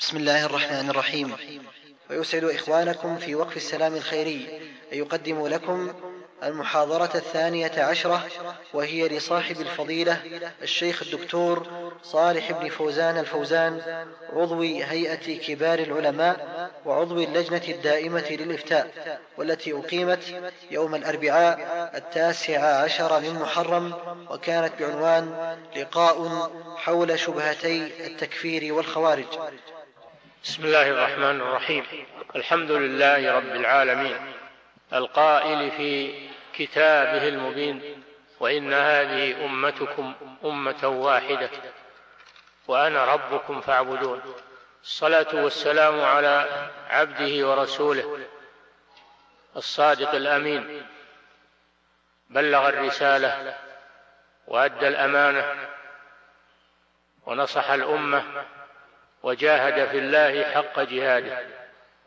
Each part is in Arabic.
بسم الله الرحمن الرحيم. ويسعد إخوانكم في وقف السلام الخيري أن يقدموا لكم المحاضرة الثانية عشرة وهي لصاحب الفضيلة الشيخ الدكتور صالح بن فوزان الفوزان عضو هيئة كبار العلماء وعضو اللجنة الدائمة للإفتاء والتي أقيمت يوم الأربعاء التاسع عشر من محرم وكانت بعنوان لقاء حول شبهتي التكفير والخوارج. بسم الله الرحمن الرحيم. الحمد لله رب العالمين. القائل في كتابه المبين وإن هذه أمتكم أمة واحدة وأنا ربكم فاعبدون. الصلاة والسلام على عبده ورسوله الصادق الأمين. بلغ الرسالة وأدى الأمانة ونصح الأمة وجاهد في الله حق جهاده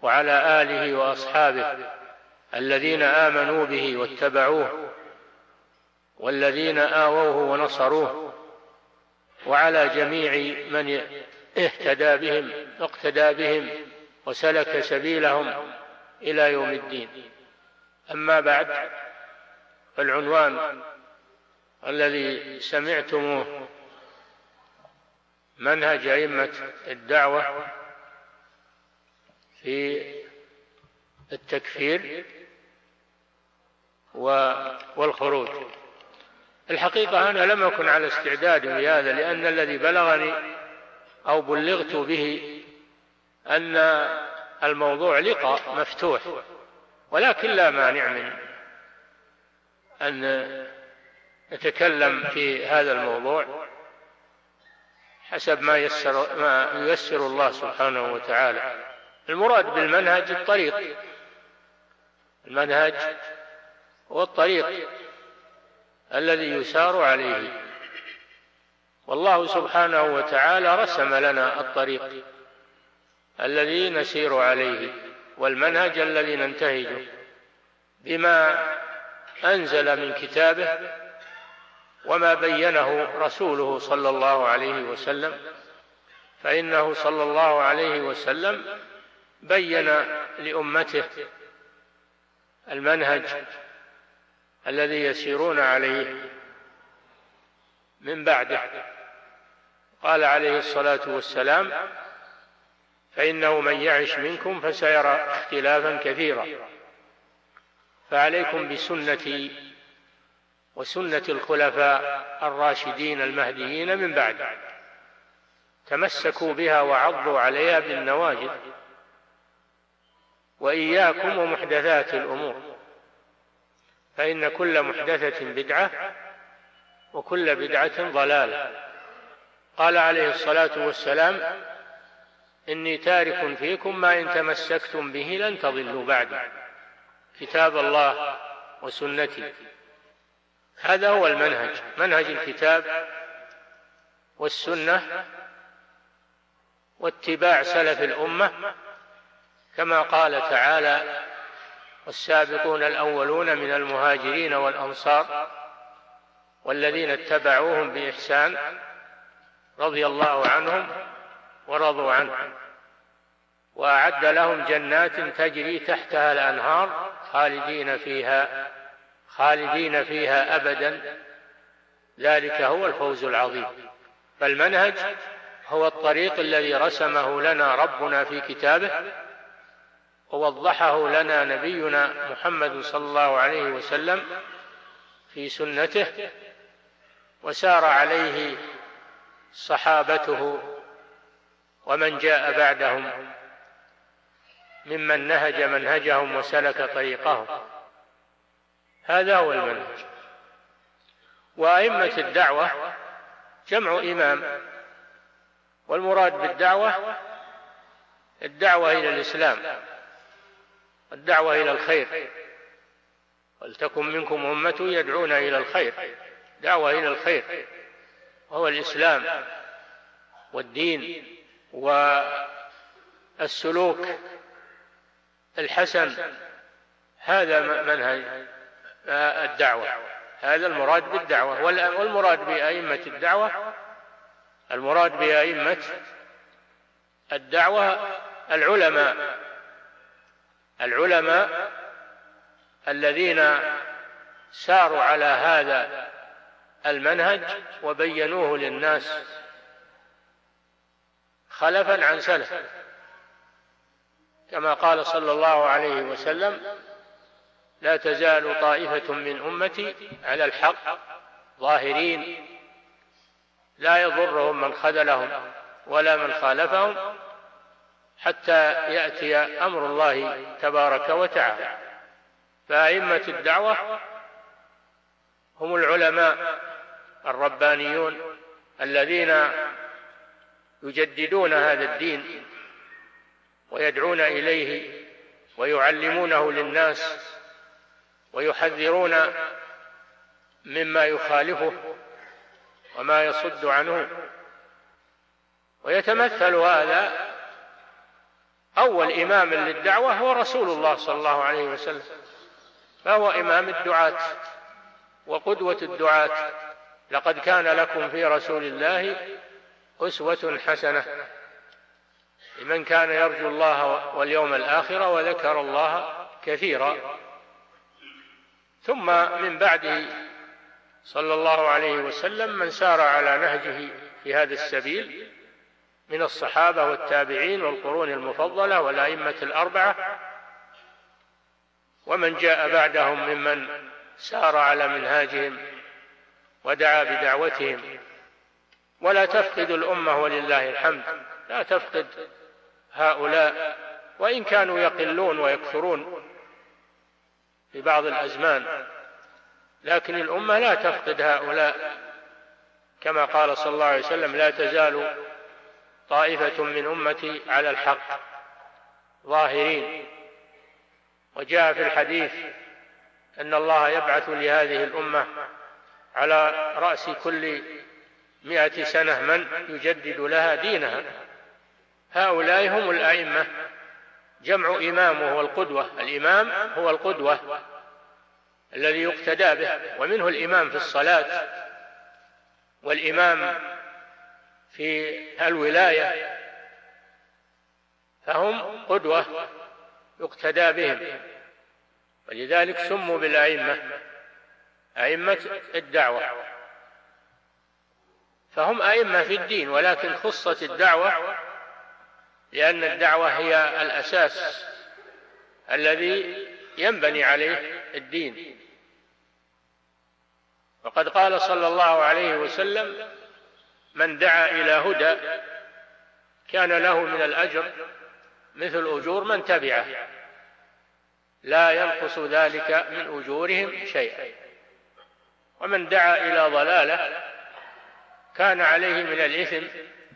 وعلى آله وأصحابه الذين آمنوا به واتبعوه والذين آووه ونصروه وعلى جميع من اهتدى بهم اقتدى بهم وسلك سبيلهم إلى يوم الدين. أما بعد فالعنوان الذي سمعتموه منهج أئمة الدعوة في التكفير والخروج. الحقيقة أنا لم أكن على استعداد لهذا لأن الذي بلغني أو بلغت به أن الموضوع لقاء مفتوح ولكن لا مانع من أن نتكلم في هذا الموضوع. حسب ما يسر ما ييسر الله سبحانه وتعالى. المراد بالمنهج الطريق. المنهج هو الطريق الذي يسار عليه. والله سبحانه وتعالى رسم لنا الطريق الذي نسير عليه والمنهج الذي ننتهجه بما أنزل من كتابه وما بينه رسوله صلى الله عليه وسلم فإنه صلى الله عليه وسلم بين لأمته المنهج الذي يسيرون عليه من بعده. قال عليه الصلاة والسلام فإنه من يعش منكم فسيرى اختلافا كثيرا فعليكم بسنتي وسنة الخلفاء الراشدين المهديين من بعد. تمسكوا بها وعضوا عليها بالنواجذ. وإياكم ومحدثات الأمور. فإن كل محدثة بدعة وكل بدعة ضلالة. قال عليه الصلاة والسلام إني تارك فيكم ما إن تمسكتم به لن تضلوا بعد. كتاب الله وسنتي. هذا هو المنهج. منهج الكتاب والسنة واتباع سلف الأمة كما قال تعالى والسابقون الأولون من المهاجرين والأنصار والذين اتبعوهم بإحسان رضي الله عنهم ورضوا عنه. وأعد لهم جنات تجري تحتها الأنهار خالدين فيها. خالدين فيها ابدا. ذلك هو الفوز العظيم. فالمنهج هو الطريق الذي رسمه لنا ربنا في كتابه ووضحه لنا نبينا محمد صلى الله عليه وسلم في سنته وسار عليه صحابته ومن جاء بعدهم ممن نهج منهجهم وسلك طريقهم. هذا هو المنهج. وأئمة الدعوة جمع إمام. والمراد بالدعوة الدعوة إلى الإسلام. الدعوة إلى الخير. ولتكن منكم أمة يدعون إلى الخير. دعوة إلى الخير. وهو الإسلام والدين والسلوك الحسن. هذا منهج الدعوة. هذا المراد بالدعوة. والمراد بأئمة الدعوة المراد بأئمة الدعوة العلماء. العلماء الذين ساروا على هذا المنهج وبينوه للناس خلفا عن سلف. كما قال صلى الله عليه وسلم لا تزال طائفة من أمتي على الحق ظاهرين. لا يضرهم من خذلهم ولا من خالفهم حتى يأتي أمر الله تبارك وتعالى. فأئمة الدعوة هم العلماء الربانيون الذين يجددون هذا الدين ويدعون إليه ويعلمونه للناس ويحذرون مما يخالفه وما يصد عنه. ويتمثل هذا أول إمام للدعوة هو رسول الله صلى الله عليه وسلم فهو إمام الدعاة وقدوة الدعاة. لقد كان لكم في رسول الله أسوة حسنة لمن كان يرجو الله واليوم الآخر وذكر الله كثيرا. ثم من بعده صلى الله عليه وسلم من سار على نهجه في هذا السبيل من الصحابة والتابعين والقرون المفضلة والأئمة الأربعة ومن جاء بعدهم ممن سار على منهاجهم ودعا بدعوتهم. ولا تفقد الأمة ولله الحمد لا تفقد هؤلاء وإن كانوا يقلون ويكثرون. في بعض الأزمان. لكن الأمة لا تفقد هؤلاء. كما قال صلى الله عليه وسلم لا تزال طائفة من أمتي على الحق ظاهرين. وجاء في الحديث أن الله يبعث لهذه الأمة على رأس كل مئة سنة من يجدد لها دينها. هؤلاء هم الأئمة جمع إمام وهو القدوة. الإمام هو القدوة الذي يقتدى به ومنه الإمام في الصلاة والإمام في الولاية. فهم قدوة يقتدى بهم. ولذلك سموا بالأئمة أئمة الدعوة. فهم أئمة في الدين ولكن خصت الدعوة لأن الدعوة هي الأساس الذي ينبني عليه الدين. وقد قال صلى الله عليه وسلم من دعا إلى هدى كان له من الأجر مثل أجور من تبعه لا ينقص ذلك من أجورهم شيئا. ومن دعا إلى ضلالة كان عليه من الإثم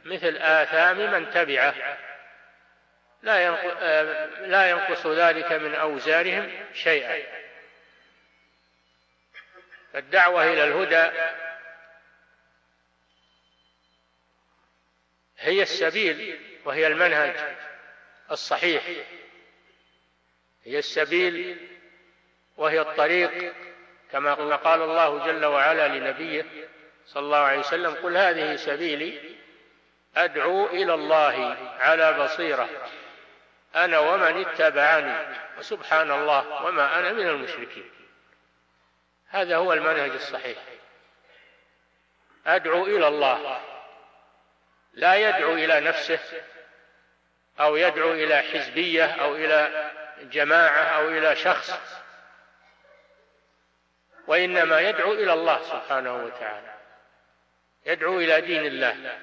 مثل آثام من تبعه. لا لا ينقص ذلك من أوزارهم شيئا. الدعوة إلى الهدى هي السبيل وهي المنهج الصحيح. هي السبيل وهي الطريق كما قال الله جل وعلا لنبيه صلى الله عليه وسلم قل هذه سبيلي أدعو إلى الله على بصيرة. أنا ومن اتبعني. وسبحان الله وما أنا من المشركين. هذا هو المنهج الصحيح. أدعو إلى الله. لا يدعو إلى نفسه أو يدعو إلى حزبية أو إلى جماعة أو إلى شخص. وإنما يدعو إلى الله سبحانه وتعالى. يدعو إلى دين الله.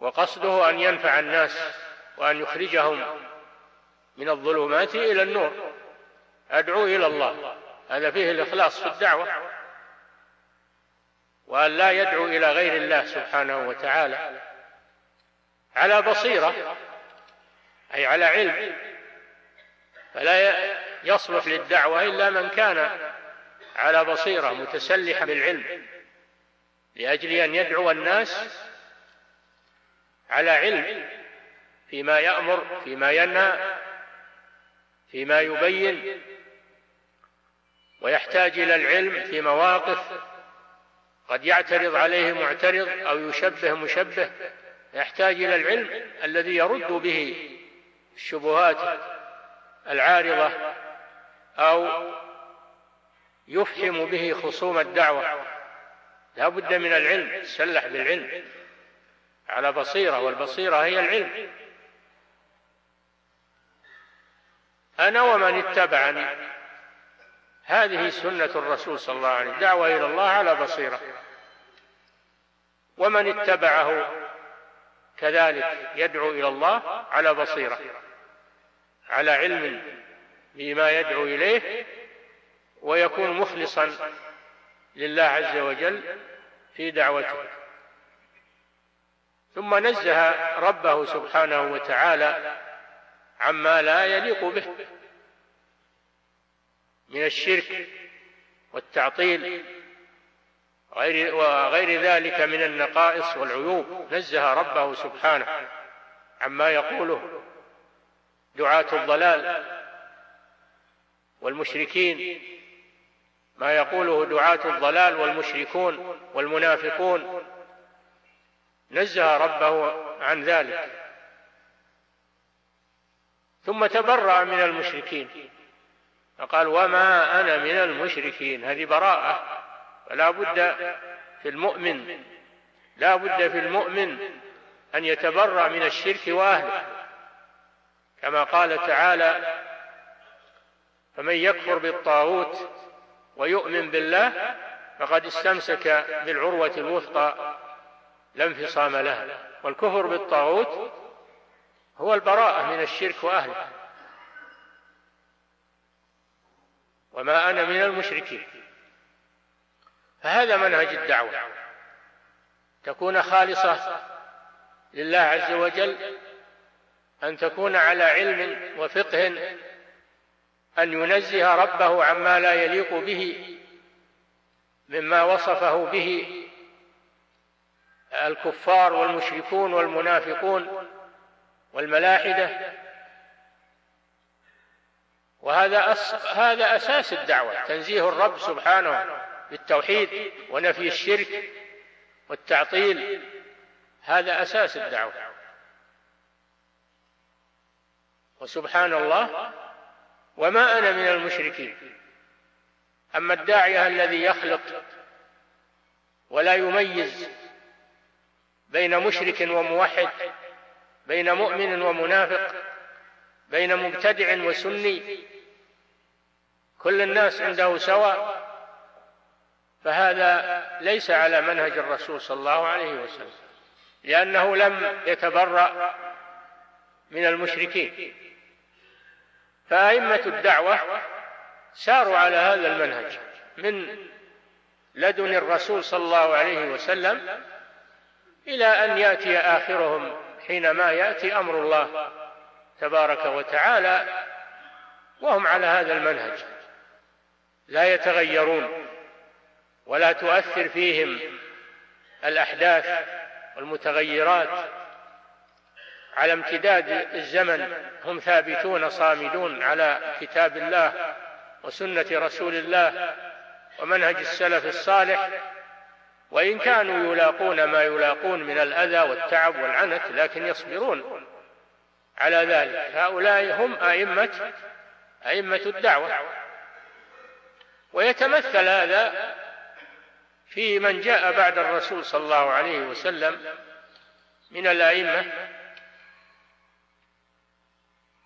وقصده أن ينفع الناس. وأن يخرجهم من الظلمات إلى النور. أدعو إلى الله. هذا فيه الإخلاص في الدعوة. وأن لا يدعو إلى غير الله سبحانه وتعالى. على بصيرة أي على علم. فلا يصلح للدعوة إلا من كان على بصيرة متسلحا بالعلم. لأجل أن يدعو الناس على علم. فيما يأمر فيما ينهى فيما يبين ويحتاج إلى العلم في مواقف قد يعترض عليه معترض أو يشبه مشبه يحتاج إلى العلم الذي يرد به الشبهات العارضة أو يفهم به خصوم الدعوة. لا بد من العلم تسلح بالعلم على بصيرة والبصيرة هي العلم. أنا ومن اتبعني. هذه سنة الرسول صلى الله عليه وسلم. دعوة إلى الله على بصيرة. ومن اتبعه كذلك يدعو إلى الله على بصيرة. على علم بما يدعو إليه ويكون مخلصا لله عز وجل في دعوته. ثم نزه ربه سبحانه وتعالى عما لا يليق به. من الشرك والتعطيل وغير, وغير ذلك من النقائص والعيوب. نزه ربه سبحانه عما يقوله دعاة الضلال والمشركين. ما يقوله دعاة الضلال والمشركون والمنافقون. نزه ربه عن ذلك. ثم تبرأ من المشركين. فقال وما أنا من المشركين؟ هذه براءة. فلا بد في المؤمن لا بد في المؤمن أن يتبرأ من الشرك وأهله. كما قال تعالى فمن يكفر بالطاغوت ويؤمن بالله فقد استمسك بالعروة الوثقى لا انفصام لها. والكفر بالطاغوت هو البراءة من الشرك وأهله. وما أنا من المشركين. فهذا منهج الدعوة. تكون خالصة لله عز وجل أن تكون على علم وفقه أن ينزه ربه عما لا يليق به مما وصفه به الكفار والمشركون والمنافقون. والملاحدة. وهذا أس هذا أساس الدعوة تنزيه الرب سبحانه بالتوحيد ونفي الشرك والتعطيل. هذا أساس الدعوة. وسبحان الله وما أنا من المشركين. أما الداعية الذي يخلط ولا يميز بين مشرك وموحد بين مؤمن ومنافق بين مبتدع وسني. كل الناس عنده سواء. فهذا ليس على منهج الرسول صلى الله عليه وسلم لأنه لم يتبرأ من المشركين. فأئمة الدعوة ساروا على هذا المنهج من لدن الرسول صلى الله عليه وسلم إلى أن يأتي آخرهم حينما يأتي أمر الله تبارك وتعالى وهم على هذا المنهج. لا يتغيرون ولا تؤثر فيهم الأحداث والمتغيرات. على امتداد الزمن هم ثابتون صامدون على كتاب الله وسنة رسول الله ومنهج السلف الصالح وإن كانوا يلاقون ما يلاقون من الأذى والتعب والعنت لكن يصبرون. على ذلك هؤلاء هم أئمة أئمة الدعوة. ويتمثل هذا في من جاء بعد الرسول صلى الله عليه وسلم من الأئمة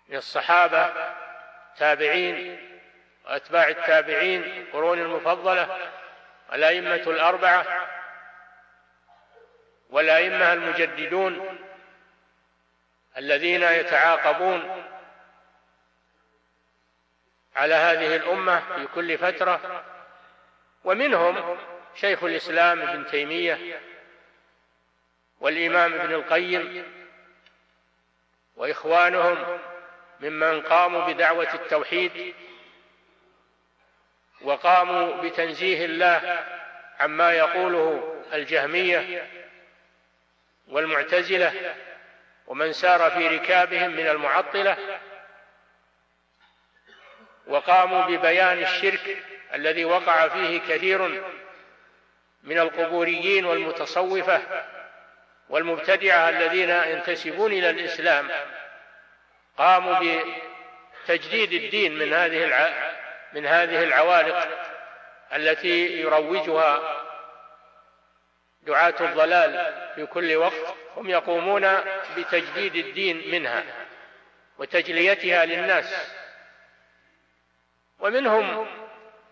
من الصحابة تابعين وأتباع التابعين القرون المفضلة الأئمة الأربعة والأئمة المجددون الذين يتعاقبون على هذه الأمة في كل فترة ومنهم شيخ الإسلام ابن تيمية والإمام ابن القيم وإخوانهم ممن قاموا بدعوة التوحيد وقاموا بتنزيه الله عما يقوله الجهمية والمعتزلة ومن سار في ركابهم من المعطلة وقاموا ببيان الشرك الذي وقع فيه كثير من القبوريين والمتصوفة والمبتدعة الذين ينتسبون إلى الإسلام. قاموا بتجديد الدين من هذه من هذه العوالق التي يروجها دعاة الضلال في كل وقت هم يقومون بتجديد الدين منها وتجليتها للناس. ومنهم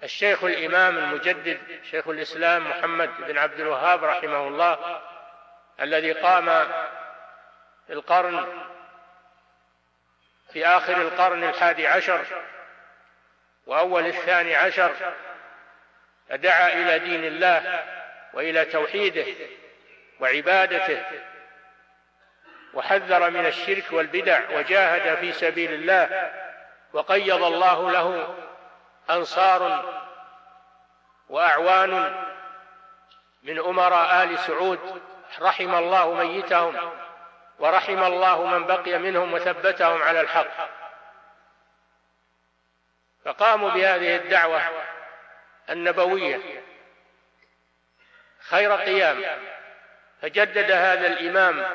الشيخ الإمام المجدد شيخ الإسلام محمد بن عبد الوهاب رحمه الله الذي قام في القرن في آخر القرن الحادي عشر وأول الثاني عشر فدعا إلى دين الله وإلى توحيده وعبادته وحذر من الشرك والبدع وجاهد في سبيل الله وقيض الله له أنصار وأعوان من أمراء آل سعود رحم الله ميتهم ورحم الله من بقي منهم وثبتهم على الحق. فقاموا بهذه الدعوة النبوية. خير قيام. فجدد هذا الإمام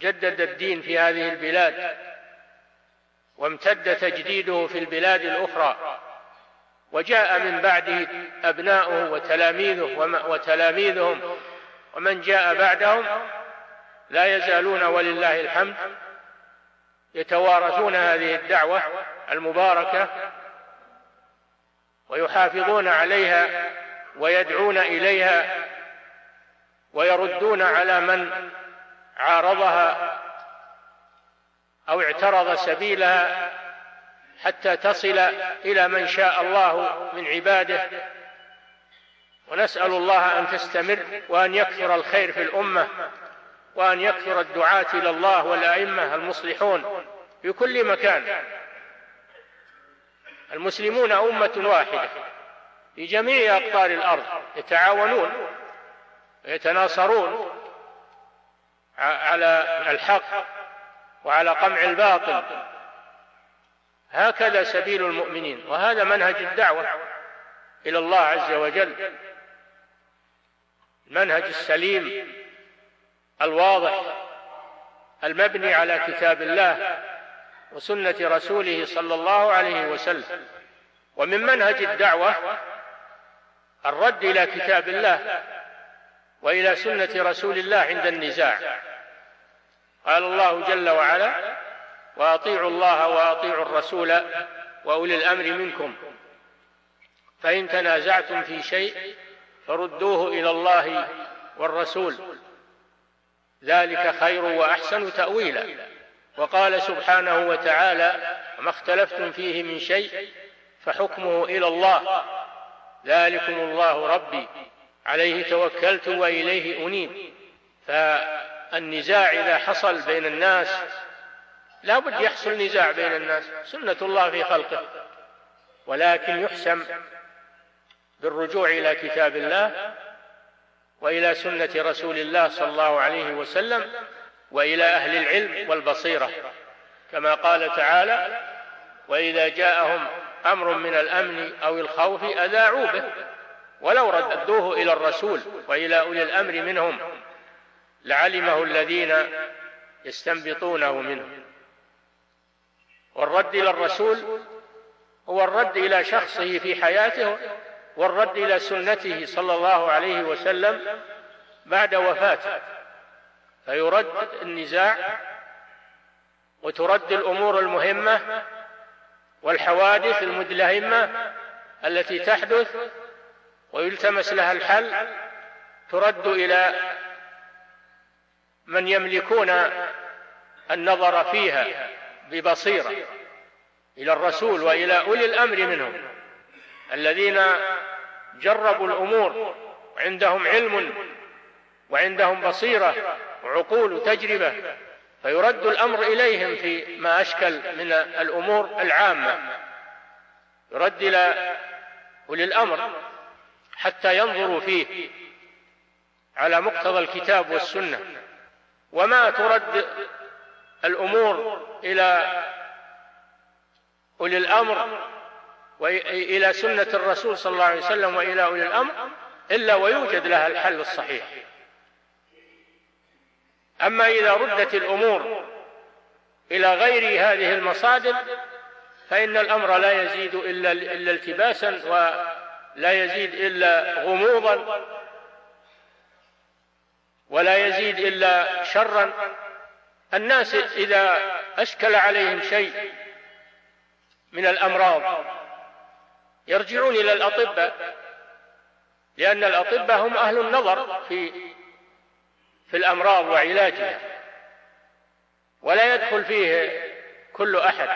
جدد الدين في هذه البلاد وامتد تجديده في البلاد الأخرى وجاء من بعده أبناؤه وتلاميذه وتلاميذهم ومن جاء بعدهم لا يزالون ولله الحمد يتوارثون هذه الدعوة المباركة ويحافظون عليها ويدعون إليها ويردون على من عارضها أو اعترض سبيلها حتى تصل إلى من شاء الله من عباده. ونسأل الله أن تستمر وأن يكثر الخير في الأمة وأن يكثر الدعاة إلى الله والأئمة المصلحون في كل مكان. المسلمون أمة واحدة. في جميع أقطار الأرض يتعاونون ويتناصرون على الحق وعلى قمع الباطل. هكذا سبيل المؤمنين وهذا منهج الدعوة إلى الله عز وجل. المنهج السليم الواضح المبني على كتاب الله وسنة رسوله صلى الله عليه وسلم. ومن منهج الدعوة الرد إلى كتاب الله وإلى سنة رسول الله عند النزاع. قال الله جل وعلا وأطيعوا الله وأطيعوا الرسول وأولي الأمر منكم. فإن تنازعتم في شيء فردوه إلى الله والرسول. ذلك خير وأحسن تأويلا. وقال سبحانه وتعالى وما اختلفتم فيه من شيء فحكمه إلى الله ذلكم الله ربي. عليه توكلت وإليه أنيب. فالنزاع إذا حصل بين الناس لا بد يحصل نزاع بين الناس. سنة الله في خلقه. ولكن يحسم بالرجوع إلى كتاب الله وإلى سنة رسول الله صلى الله عليه وسلم وإلى أهل العلم والبصيرة. كما قال تعالى وإذا جاءهم أمر من الأمن أو الخوف أذاعوا به ولو ردوه إلى الرسول وإلى أولي الأمر منهم لعلمه الذين يستنبطونه منه. والرد إلى الرسول هو الرد إلى شخصه في حياته والرد إلى سنته صلى الله عليه وسلم بعد وفاته. فيرد النزاع وترد الأمور المهمة والحوادث المدلهمة التي تحدث ويلتمس لها الحل ترد إلى من يملكون النظر فيها ببصيرة إلى الرسول وإلى أولي الأمر منهم الذين جربوا الأمور وعندهم علم وعندهم بصيرة وعقول وتجربة فيرد الأمر إليهم في ما أشكل من الأمور العامة. يرد إلى أولي الأمر حتى ينظروا فيه على مقتضى الكتاب والسنة. وما ترد الأمور إلى أولي الأمر وإلى سنة الرسول صلى الله عليه وسلم وإلى أولي الأمر إلا ويوجد لها الحل الصحيح. أما إذا ردت الأمور إلى غير هذه المصادر فإن الأمر لا يزيد إلا, إلا التباسا ولا يزيد إلا غموضا ولا يزيد إلا شرا. الناس إذا أشكل عليهم شيء من الأمراض يرجعون إلى الأطباء لأن الأطباء هم أهل النظر في في الأمراض وعلاجها. ولا يدخل فيه كل أحد.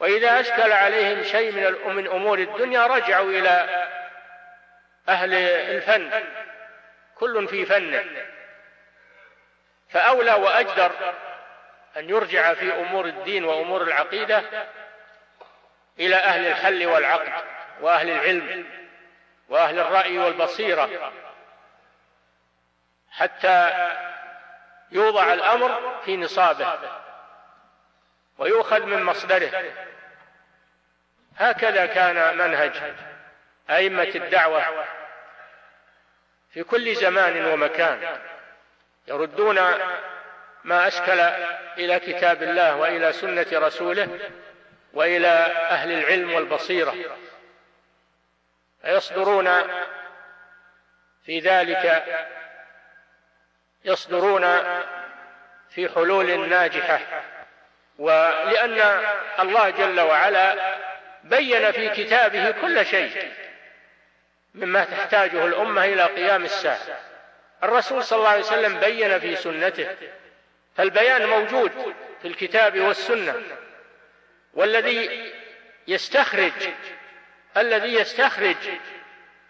وإذا أشكل عليهم شيء من من أمور الدنيا رجعوا إلى أهل الفن. كل في فنه. فأولى وأجدر أن يرجع في أمور الدين وأمور العقيدة إلى أهل الحل والعقد وأهل العلم وأهل الرأي والبصيرة. حتى يوضع الأمر في نصابه ويؤخذ من مصدره. هكذا كان منهج أئمة الدعوة في كل زمان ومكان يردون ما أشكل إلى كتاب الله وإلى سنة رسوله وإلى أهل العلم والبصيرة. فيصدرون في ذلك يصدرون في حلول ناجحة. ولأن الله جل وعلا بين في كتابه كل شيء مما تحتاجه الأمة إلى قيام الساعة. الرسول صلى الله عليه وسلم بين في سنته. فالبيان موجود في الكتاب والسنة. والذي يستخرج الذي يستخرج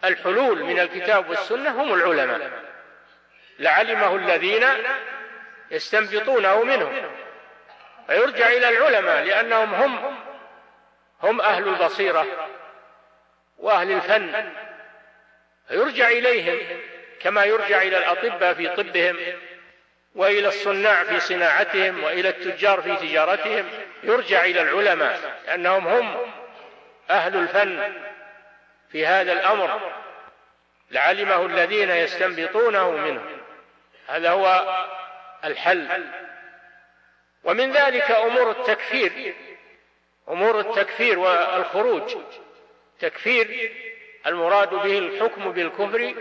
الحلول من الكتاب والسنة هم العلماء. لعلمه الذين يستنبطونه منهم. فيرجع إلى العلماء لأنهم هم هم أهل البصيرة وأهل الفن. فيرجع إليهم كما يرجع إلى الأطباء في طبهم وإلى الصناع في صناعتهم وإلى التجار في تجارتهم. يرجع إلى العلماء لأنهم هم أهل الفن في هذا الأمر. لعلمه الذين يستنبطونه منه هذا هو الحل. ومن ذلك أمور التكفير. أمور التكفير والخروج. تكفير المراد به الحكم بالكفر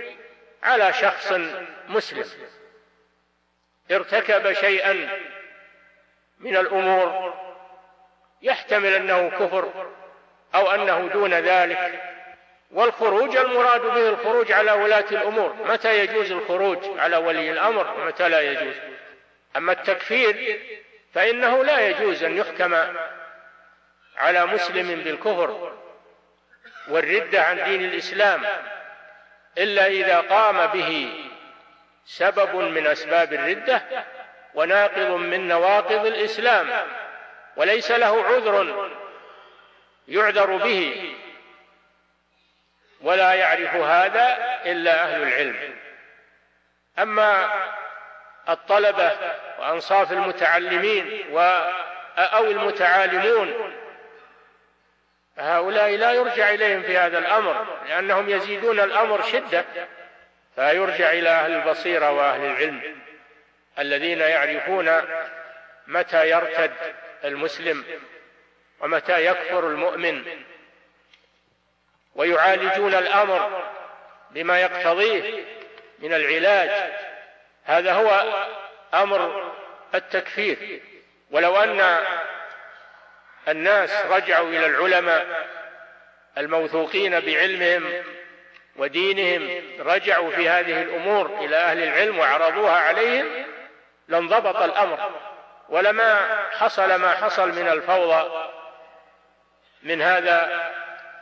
على شخص مسلم. ارتكب شيئا من الأمور يحتمل أنه كفر أو أنه دون ذلك. والخروج المراد به الخروج على ولاة الأمور. متى يجوز الخروج على ولي الأمر؟ ومتى لا يجوز؟ أما التكفير فإنه لا يجوز أن يحكم على مسلم بالكفر والردة عن دين الإسلام إلا إذا قام به سبب من أسباب الردة وناقض من نواقض الإسلام وليس له عذر يعذر به. ولا يعرف هذا إلا أهل العلم. أما الطلبة وأنصاف المتعلمين أو المتعالمون هؤلاء لا يرجع إليهم في هذا الأمر لأنهم يزيدون الأمر شدة فيرجع إلى أهل البصيرة وأهل العلم الذين يعرفون متى يرتد المسلم ومتى يكفر المؤمن ويعالجون الأمر بما يقتضيه من العلاج. هذا هو أمر التكفير. ولو أن الناس رجعوا إلى العلماء الموثوقين بعلمهم ودينهم رجعوا في هذه الأمور إلى أهل العلم وعرضوها عليهم لانضبط الأمر. ولما حصل ما حصل من الفوضى من هذا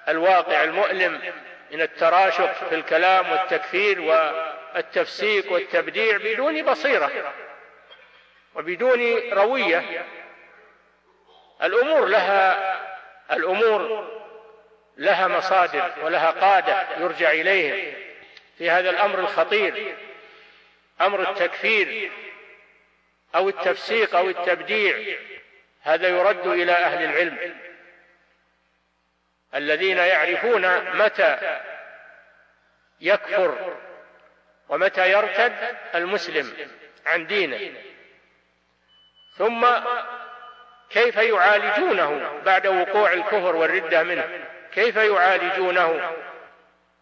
الواقع المؤلم من التراشق في الكلام والتكفير والتفسيق والتبديع بدون بصيرة وبدون روية. الأمور لها الأمور لها مصادر ولها قادة يرجع اليهم في هذا الأمر الخطير أمر التكفير أو التفسيق أو التبديع هذا يرد إلى أهل العلم. الذين يعرفون متى يكفر ومتى يرتد المسلم عن دينه. ثم كيف يعالجونه بعد وقوع الكفر والردة منه؟ كيف يعالجونه؟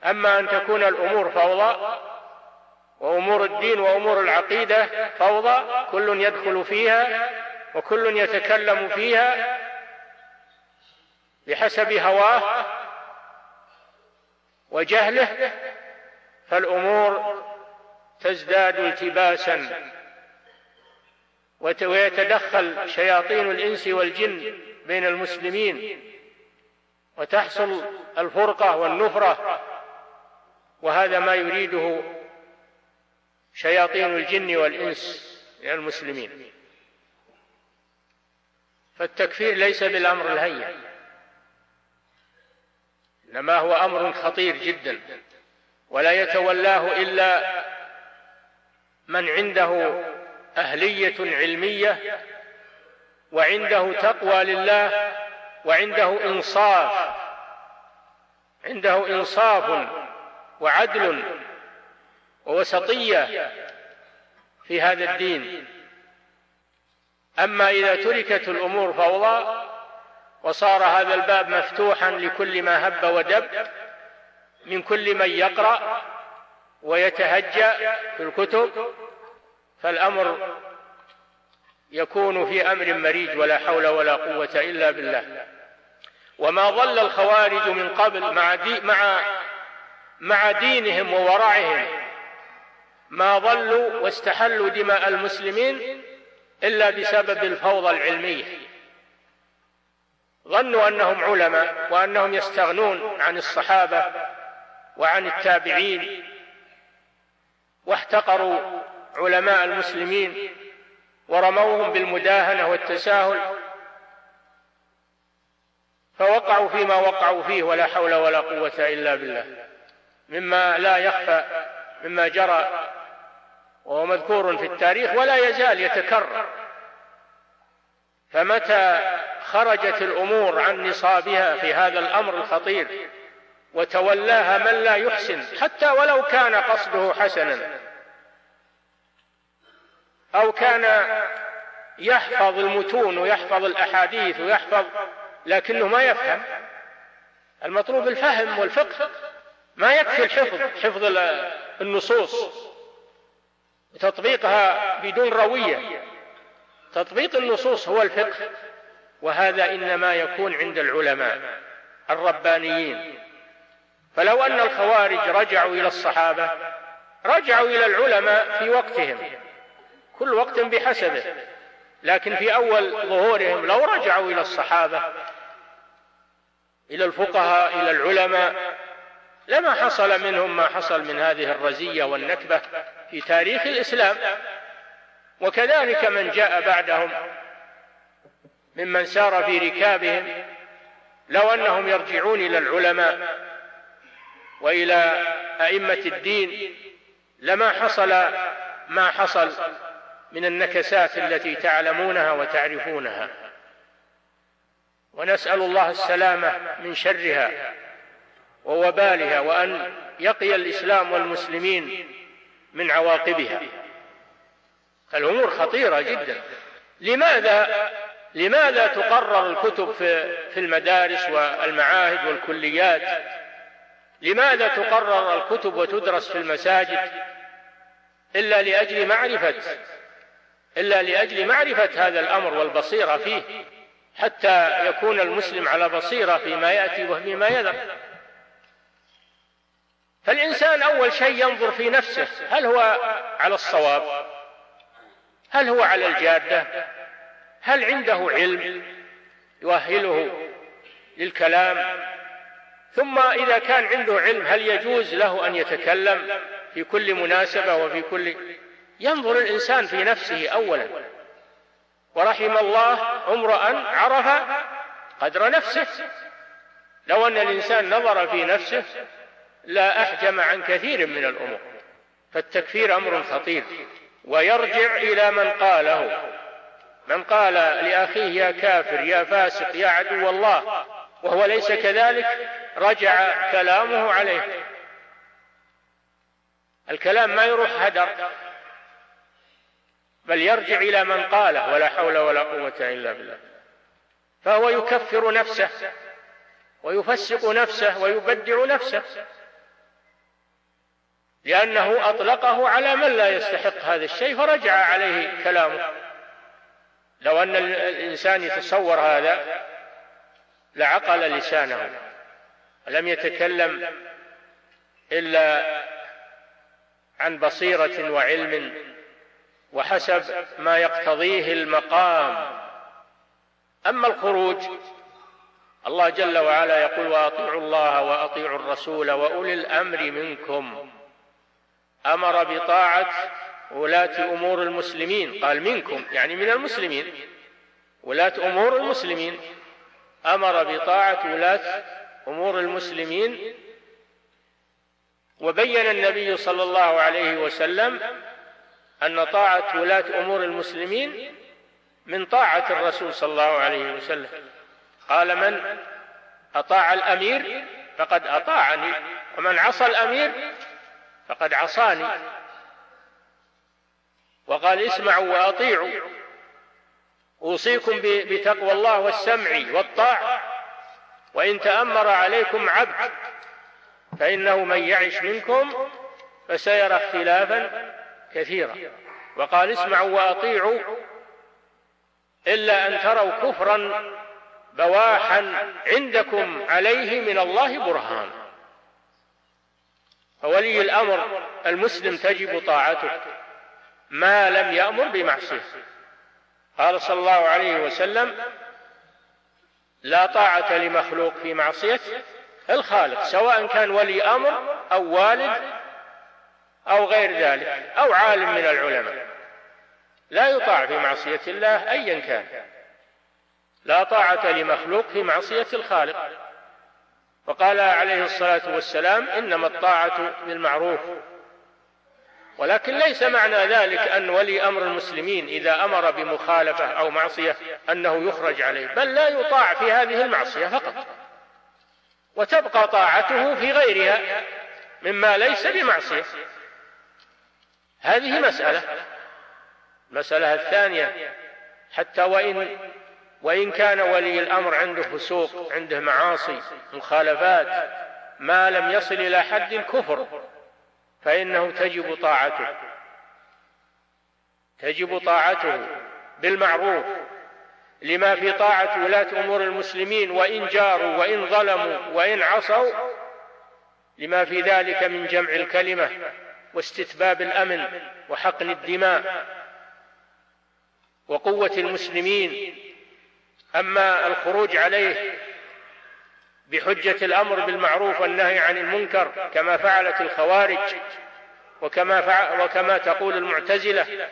أما أن تكون الأمور فوضى وأمور الدين وأمور العقيدة فوضى كل يدخل فيها وكل يتكلم فيها بحسب هواه وجهله فالأمور تزداد التباسا. ويتدخل شياطين الإنس والجن بين المسلمين وتحصل الفرقة والنفرة. وهذا ما يريده شياطين الجن والإنس من المسلمين. فالتكفير ليس بالأمر الهين. إنما هو أمر خطير جدا. ولا يتولاه إلا من عنده أهلية علمية وعنده تقوى لله وعنده إنصاف عنده إنصاف وعدل ووسطية في هذا الدين. أما إذا تركت الأمور فوضى وصار هذا الباب مفتوحا لكل ما هب ودب من كل من يقرأ ويتهجأ في الكتب فالأمر يكون في أمر مريج ولا حول ولا قوة إلا بالله. وما ظل الخوارج من قبل مع دي مع مع دينهم وورعهم ما ظلوا واستحلوا دماء المسلمين إلا بسبب الفوضى العلمية. ظنوا أنهم علماء وأنهم يستغنون عن الصحابة وعن التابعين واحتقروا علماء المسلمين ورموهم بالمداهنة والتساهل فوقعوا فيما وقعوا فيه ولا حول ولا قوة إلا بالله. مما لا يخفى مما جرى وهو مذكور في التاريخ ولا يزال يتكرر. فمتى خرجت الأمور عن نصابها في هذا الأمر الخطير وتولاها من لا يحسن حتى ولو كان قصده حسنا. أو كان يحفظ المتون ويحفظ الأحاديث ويحفظ لكنه ما يفهم. المطلوب الفهم والفقه. ما يكفي الحفظ حفظ النصوص. تطبيقها بدون روية. تطبيق النصوص هو الفقه. وهذا إنما يكون عند العلماء الربانيين. فلو أن الخوارج رجعوا إلى الصحابة رجعوا إلى العلماء في وقتهم كل وقت بحسبه. لكن في أول ظهورهم لو رجعوا إلى الصحابة إلى الفقهاء إلى العلماء لما حصل منهم ما حصل من هذه الرزية والنكبة في تاريخ الإسلام. وكذلك من جاء بعدهم ممن سار في ركابهم لو أنهم يرجعون إلى العلماء وإلى أئمة الدين لما حصل ما حصل من النكسات التي تعلمونها وتعرفونها. ونسأل الله السلامة من شرها ووبالها وأن يقي الإسلام والمسلمين من عواقبها. الأمور خطيرة جدا. لماذا لماذا تقرر الكتب في المدارس والمعاهد والكليات؟ لماذا تقرر الكتب وتدرس في المساجد؟ إلا لأجل معرفة إلا لأجل معرفة هذا الأمر والبصيرة فيه حتى يكون المسلم على بصيرة فيما يأتي وفيما يذر. فالإنسان أول شيء ينظر في نفسه هل هو على الصواب؟ هل هو على الجادة؟ هل عنده علم يؤهله للكلام؟ ثم إذا كان عنده علم هل يجوز له أن يتكلم في كل مناسبة وفي كل؟ ينظر الإنسان في نفسه أولا. ورحم الله امرأ عرف قدر نفسه. لو أن الإنسان نظر في نفسه لا أحجم عن كثير من الأمور. فالتكفير أمر خطير. ويرجع إلى من قاله. من قال لأخيه يا كافر يا فاسق يا عدو الله. وهو ليس كذلك رجع كلامه عليه. الكلام ما يروح هدر بل يرجع إلى من قاله ولا حول ولا قوة إلا بالله. فهو يكفر نفسه ويفسق نفسه ويبدع نفسه لأنه أطلقه على من لا يستحق هذا الشيء فرجع عليه كلامه. لو أن الإنسان يتصور هذا لعقل لسانه لم يتكلم إلا عن بصيرة وعلم وحسب ما يقتضيه المقام. أما الخروج الله جل وعلا يقول وأطيعوا الله وأطيعوا الرسول وأولي الأمر منكم. أمر بطاعة ولاة أمور المسلمين قال منكم يعني من المسلمين. ولاة أمور المسلمين. أمر بطاعة ولاة أمور المسلمين. وبين النبي صلى الله عليه وسلم أن طاعة ولاة أمور المسلمين من طاعة الرسول صلى الله عليه وسلم. قال من؟ أطاع الأمير فقد أطاعني ومن عصى الأمير فقد عصاني. وقال اسمعوا وأطيعوا. أوصيكم بتقوى الله والسمع والطاعة. وإن تأمر عليكم عبد فإنه من يعش منكم فسيرى اختلافا كثيرا. وقال اسمعوا وأطيعوا إلا أن تروا كفرا بواحا عندكم عليه من الله برهان. فولي الأمر المسلم تجب طاعته. ما لم يأمر بمعصية. قال صلى الله عليه وسلم لا طاعة لمخلوق في معصية الخالق سواء كان ولي أمر أو والد أو غير ذلك أو عالم من العلماء. لا يطاع في معصية الله ايا كان. لا طاعة لمخلوق في معصية الخالق. وقال عليه الصلاة والسلام إنما الطاعة بالمعروف ولكن ليس معنى ذلك أن ولي أمر المسلمين إذا أمر بمخالفة أو معصية أنه يخرج عليه بل لا يطاع في هذه المعصية فقط. وتبقى طاعته في غيرها مما ليس بمعصية. هذه مسألة. المسألة الثانية حتى وإن وإن كان ولي الأمر عنده فسوق عنده معاصي مخالفات ما لم يصل إلى حد الكفر فإنه تجب طاعته. تجب طاعته بالمعروف لما في طاعة ولاة أمور المسلمين وإن جاروا وإن ظلموا وإن عصوا لما في ذلك من جمع الكلمة واستتباب الأمن وحقن الدماء وقوة المسلمين. أما الخروج عليه بحجة الأمر بالمعروف والنهي عن المنكر كما فعلت الخوارج وكما فعل وكما تقول المعتزلة.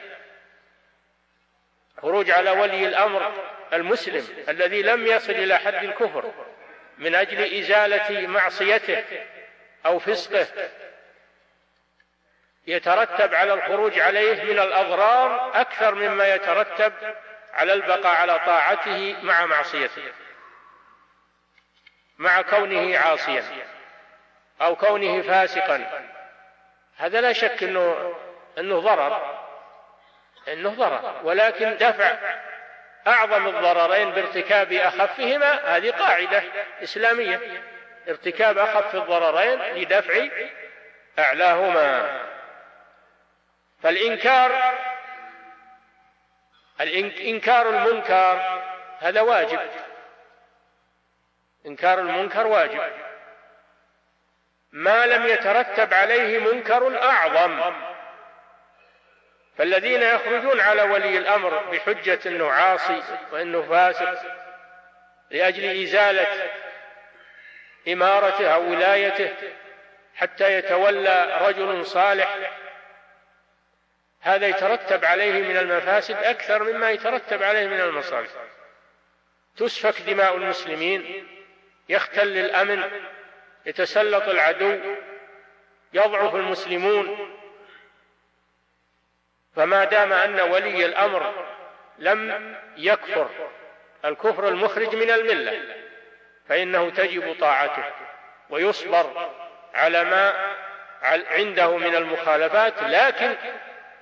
خروج على ولي الأمر المسلم الذي لم يصل إلى حد الكفر من أجل إزالة معصيته أو فسقه يترتب على الخروج عليه من الأضرار أكثر مما يترتب على البقاء على طاعته مع معصيته. مع كونه عاصيا أو كونه فاسقا. هذا لا شك انه إنه ضرر. إنه ضرر. ولكن دفع أعظم الضررين بارتكاب أخفهما. هذه قاعدة إسلامية. ارتكاب أخف الضررين لدفع أعلاهما. فالانكار إنكار المنكر هذا واجب. إنكار المنكر واجب. ما لم يترتب عليه منكر أعظم. فالذين يخرجون على ولي الأمر بحجة أنه عاصي وأنه فاسق لأجل إزالة إمارته أو ولايته حتى يتولى رجل صالح هذا يترتب عليه من المفاسد أكثر مما يترتب عليه من المصالح. تسفك دماء المسلمين. يختل الأمن يتسلط العدو يضعف المسلمون. فما دام أن ولي الأمر لم يكفر الكفر المخرج من الملة فإنه تجب طاعته ويصبر على ما عنده من المخالفات. لكن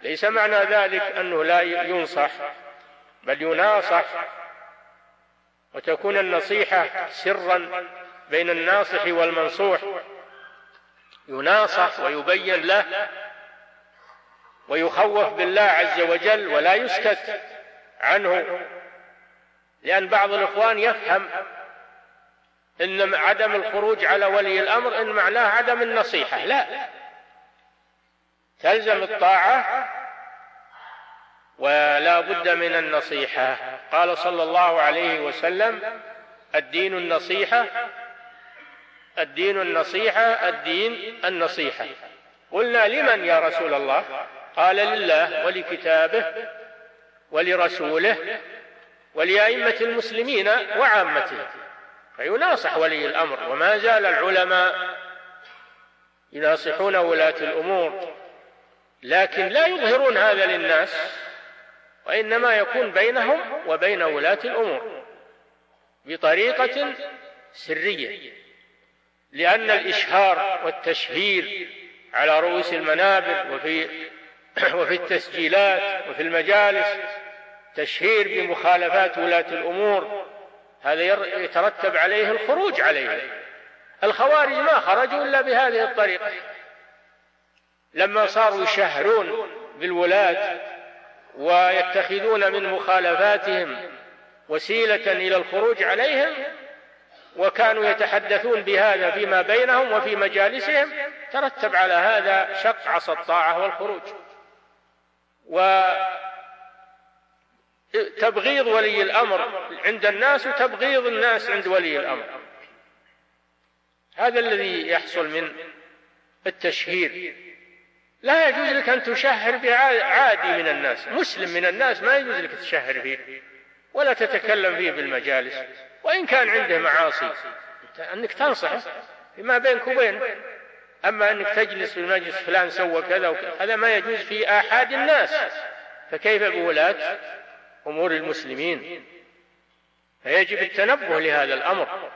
ليس معنى ذلك أنه لا ينصح بل يناصح وتكون النصيحة سرا بين الناصح والمنصوح. يناصح ويبين له ويخوف بالله عز وجل ولا يسكت عنه لأن بعض الإخوان يفهم إن عدم الخروج على ولي الأمر إن معناه عدم النصيحة. لا. تلزم الطاعة ولا بد من النصيحة. قال صلى الله عليه وسلم الدين النصيحة الدين النصيحة الدين النصيحة. قلنا لمن يا رسول الله؟ قال لله ولكتابه ولرسوله ولأئمة المسلمين وعامتهم فيناصح ولي الأمر. وما زال العلماء يناصحون ولاة الأمور لكن لا يظهرون هذا للناس. وإنما يكون بينهم وبين ولاة الأمور بطريقة سرية لأن الإشهار والتشهير على رؤوس المنابر وفي وفي التسجيلات وفي المجالس تشهير بمخالفات ولاة الأمور هذا يترتب عليه الخروج عليه. الخوارج ما خرجوا إلا بهذه الطريقة. لما صاروا يشهرون بالولاة ويتخذون من مخالفاتهم وسيلة إلى الخروج عليهم وكانوا يتحدثون بهذا فيما بينهم وفي مجالسهم ترتب على هذا شق عصا الطاعة والخروج. وتبغيض ولي الأمر عند الناس وتبغيض الناس عند ولي الأمر. هذا الذي يحصل من التشهير. لا يجوز لك أن تشهر بعادي من الناس. مسلم من الناس ما يجوز لك تشهر فيه ولا تتكلم فيه بالمجالس. وإن كان عنده معاصي أنك تنصحه فيما بينك وبينه. أما أنك تجلس في المجلس فلان سوى كذا وكذا هذا ما يجوز في آحاد الناس. فكيف بولاة أمور المسلمين؟ فيجب التنبه لهذا الأمر.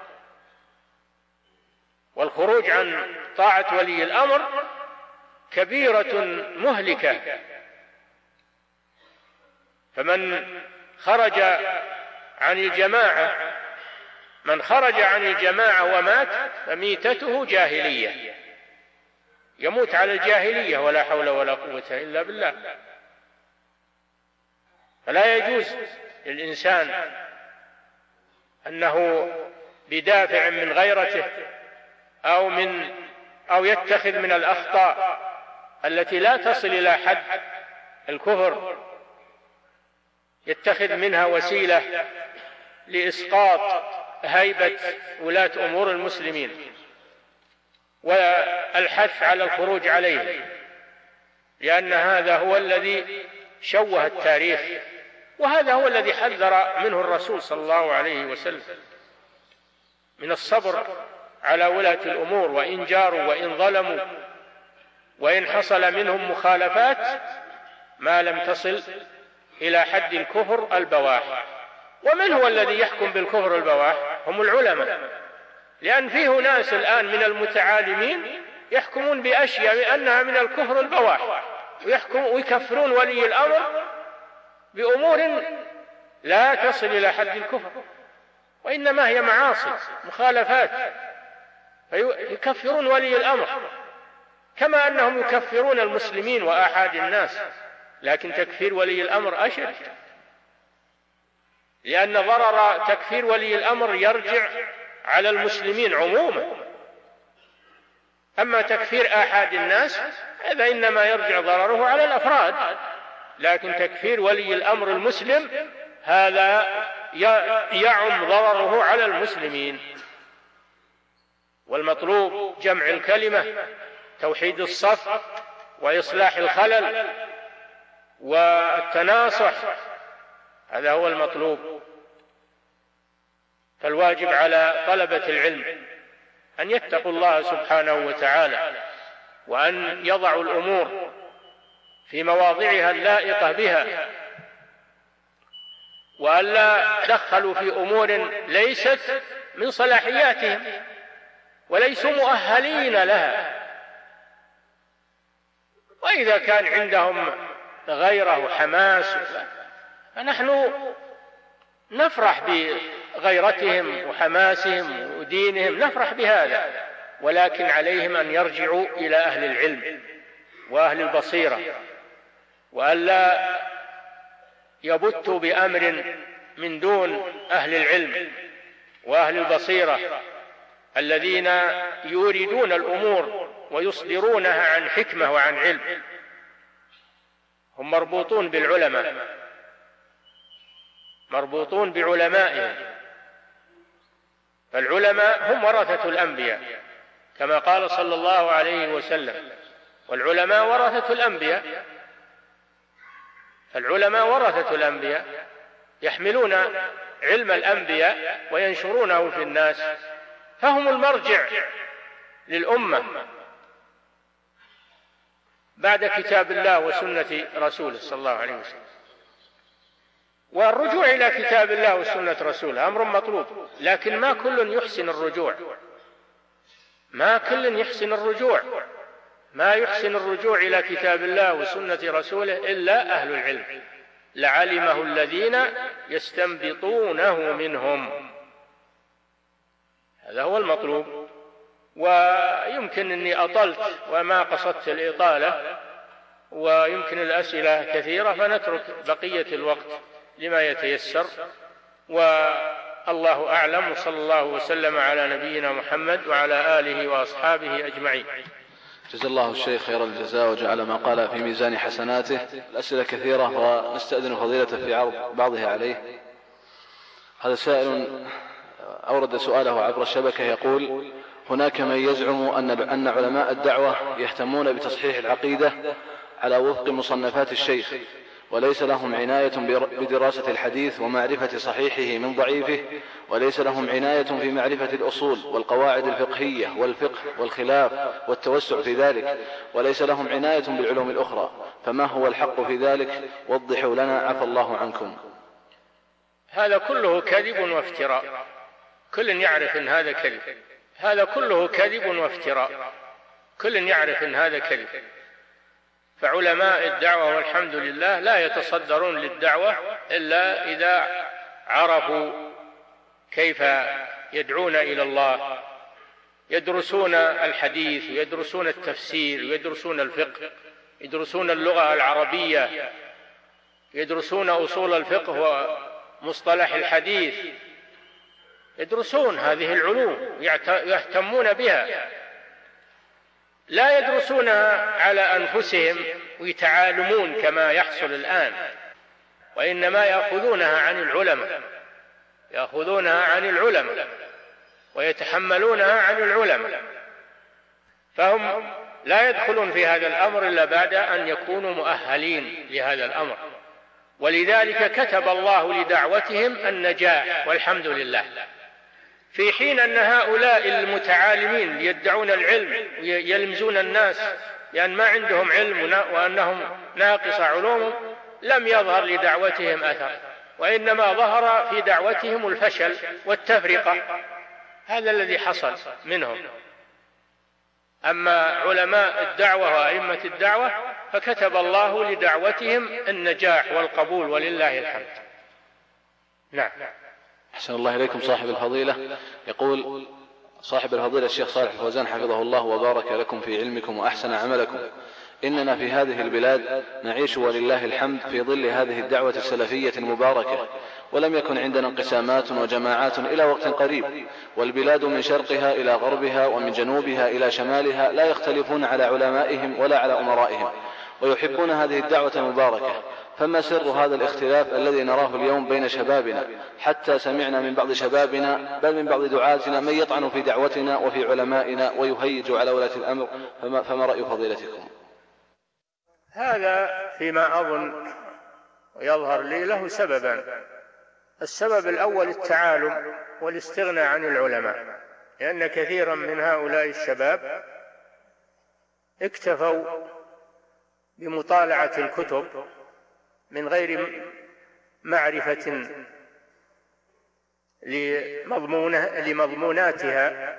والخروج عن طاعة ولي الأمر كبيرة مهلكة. فمن خرج عن الجماعة من خرج عن الجماعة ومات فميتته جاهلية. يموت على الجاهلية ولا حول ولا قوة إلا بالله. فلا يجوز للإنسان أنه بدافع من غيرته أو من أو يتخذ من الأخطاء. التي لا تصل إلى حد الكفر يتخذ منها وسيلة لإسقاط هيبة ولاة أمور المسلمين والحث على الخروج عليه لأن هذا هو الذي شوه التاريخ وهذا هو الذي حذر منه الرسول صلى الله عليه وسلم من الصبر على ولاة الأمور وإن جاروا وإن ظلموا. وإن حصل منهم مخالفات ما لم تصل إلى حد الكفر البواح. ومن هو الذي يحكم بالكفر البواح؟ هم العلماء. لأن فيه ناس الآن من المتعالمين يحكمون بأشياء بأنها من الكفر البواح. ويحكم ويكفرون ولي الأمر بأمور لا تصل إلى حد الكفر. وإنما هي معاصي مخالفات. فيكفرون ولي الأمر. كما أنهم يكفرون المسلمين وآحاد الناس. لكن تكفير ولي الأمر أشد. لأن ضرر تكفير ولي الأمر يرجع على المسلمين عموما. أما تكفير آحاد الناس هذا إنما يرجع ضرره على الأفراد. لكن تكفير ولي الأمر المسلم هذا يعم ضرره على المسلمين. والمطلوب جمع الكلمة توحيد الصف وإصلاح الخلل والتناصح. هذا هو المطلوب. فالواجب على طلبة العلم أن يتقوا الله سبحانه وتعالى وأن يضعوا الأمور في مواضعها اللائقة بها وألا دخلوا في أمور ليست من صلاحياتهم وليسوا مؤهلين لها. وإذا كان عندهم غيره وحماس فنحن نفرح بغيرتهم وحماسهم ودينهم نفرح بهذا ولكن عليهم أن يرجعوا إلى أهل العلم وأهل البصيرة والا يبتوا بأمر من دون أهل العلم وأهل البصيرة الذين يوردون الأمور ويصدرونها عن حكمة وعن علم. هم مربوطون بالعلماء. مربوطون بعلمائهم. فالعلماء هم ورثة الأنبياء كما قال صلى الله عليه وسلم. والعلماء ورثة الأنبياء. العلماء ورثة الأنبياء يحملون علم الأنبياء وينشرونه في الناس. فهم المرجع للأمة. بعد كتاب الله وسنة رسوله صلى الله عليه وسلم. والرجوع إلى كتاب الله وسنة رسوله أمر مطلوب لكن ما كل يحسن الرجوع. ما كل يحسن الرجوع. ما يحسن الرجوع إلى كتاب الله وسنة رسوله إلا أهل العلم. لعلمه الذين يستنبطونه منهم. هذا هو المطلوب. ويمكن أني أطلت وما قصدت الإطالة ويمكن الأسئلة كثيرة فنترك بقية الوقت لما يتيسر. والله أعلم وصلى الله وسلم على نبينا محمد وعلى آله وأصحابه أجمعين. جزا الله الشيخ خير الجزاء وجعل ما قال في ميزان حسناته. الأسئلة كثيرة ونستأذن فضيلته في عرض بعضها عليه. هذا سائل أورد سؤاله عبر الشبكة يقول هناك من يزعم أن أن علماء الدعوة يهتمون بتصحيح العقيدة على وفق مصنفات الشيخ وليس لهم عناية بدراسة الحديث ومعرفة صحيحه من ضعيفه وليس لهم عناية في معرفة الأصول والقواعد الفقهية والفقه والخلاف والتوسع في ذلك وليس لهم عناية بالعلوم الأخرى. فما هو الحق في ذلك؟ وضحوا لنا عفى الله عنكم. هذا كله كذب وافتراء. كل يعرف إن هذا كذب. هذا كله كذب وافتراء. كل يعرف إن هذا كذب. فعلماء الدعوة والحمد لله لا يتصدرون للدعوة إلا إذا عرفوا كيف يدعون إلى الله. يدرسون الحديث ويدرسون التفسير ويدرسون الفقه يدرسون اللغة العربية يدرسون أصول الفقه ومصطلح الحديث. يدرسون هذه العلوم يهتمون بها. لا يدرسونها على أنفسهم ويتعالمون كما يحصل الآن وإنما يأخذونها عن العلماء يأخذونها عن العلماء ويتحملونها عن العلماء. فهم لا يدخلون في هذا الأمر إلا بعد أن يكونوا مؤهلين لهذا الأمر. ولذلك كتب الله لدعوتهم النجاح والحمد لله. في حين أن هؤلاء المتعالمين يدعون العلم يلمزون الناس لأن ما عندهم علم وأنهم ناقص علوم لم يظهر لدعوتهم أثر وإنما ظهر في دعوتهم الفشل والتفرقة. هذا الذي حصل منهم. أما علماء الدعوة وأئمة الدعوة فكتب الله لدعوتهم النجاح والقبول ولله الحمد. نعم. أحسن الله إليكم صاحب الفضيلة. يقول صاحب الفضيلة الشيخ صالح الفوزان حفظه الله وبارك لكم في علمكم وأحسن عملكم. إننا في هذه البلاد نعيش ولله الحمد في ظل هذه الدعوة السلفية المباركة. ولم يكن عندنا انقسامات وجماعات إلى وقت قريب. والبلاد من شرقها إلى غربها ومن جنوبها إلى شمالها لا يختلفون على علمائهم ولا على أمرائهم. ويحبون هذه الدعوة المباركة. فما سر هذا الاختلاف الذي نراه اليوم بين شبابنا؟ حتى سمعنا من بعض شبابنا بل من بعض دعاتنا من يطعن في دعوتنا وفي علمائنا ويهيج على ولاة الأمر. فما, فما رأي فضيلتكم؟ هذا فيما أظن ويظهر لي له سببان السبب الأول التعالم والاستغناء عن العلماء. لأن كثيرا من هؤلاء الشباب اكتفوا بمطالعة الكتب من غير معرفة لمضمونه لمضموناتها.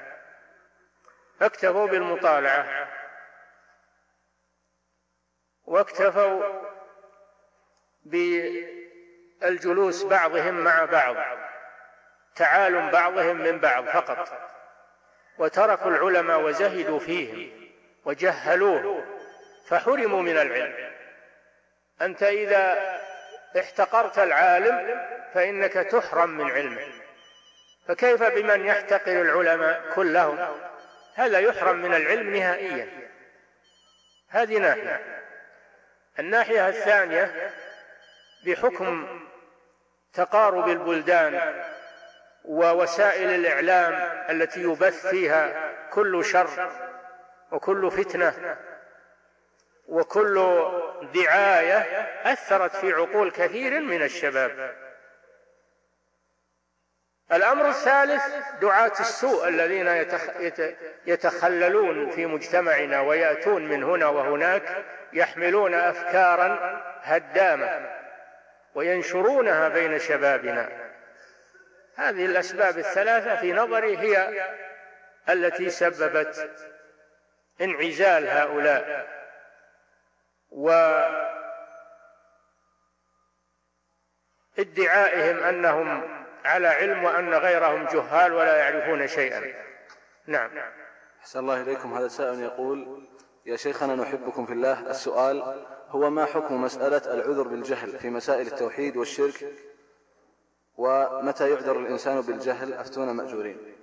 فاكتفوا بالمطالعة. واكتفوا بالجلوس بعضهم مع بعض. تعالم بعضهم من بعض فقط. وتركوا العلماء وزهدوا فيهم. وجهلوه. فحرموا من العلم. أنت إذا احتقرت العالم فإنك تحرم من علمه. فكيف بمن يحتقر العلماء كلهم؟ هذا يحرم من العلم نهائيا؟ هذه ناحية. الناحية الثانية بحكم تقارب البلدان ووسائل الإعلام التي يبث فيها كل شر وكل فتنة وكل دعاية أثرت في عقول كثير من الشباب. الأمر الثالث دعاة السوء الذين يتخللون في مجتمعنا ويأتون من هنا وهناك يحملون افكارا هدامة وينشرونها بين شبابنا. هذه الأسباب الثلاثة في نظري هي التي سببت انعزال هؤلاء. وادعائهم أنهم على علم وأن غيرهم جهال ولا يعرفون شيئا. نعم. أحسن الله إليكم. هذا سائل يقول يا شيخنا نحبكم في الله. السؤال هو ما حكم مسألة العذر بالجهل في مسائل التوحيد والشرك؟ ومتى يعذر الإنسان بالجهل؟ أفتون مأجورين.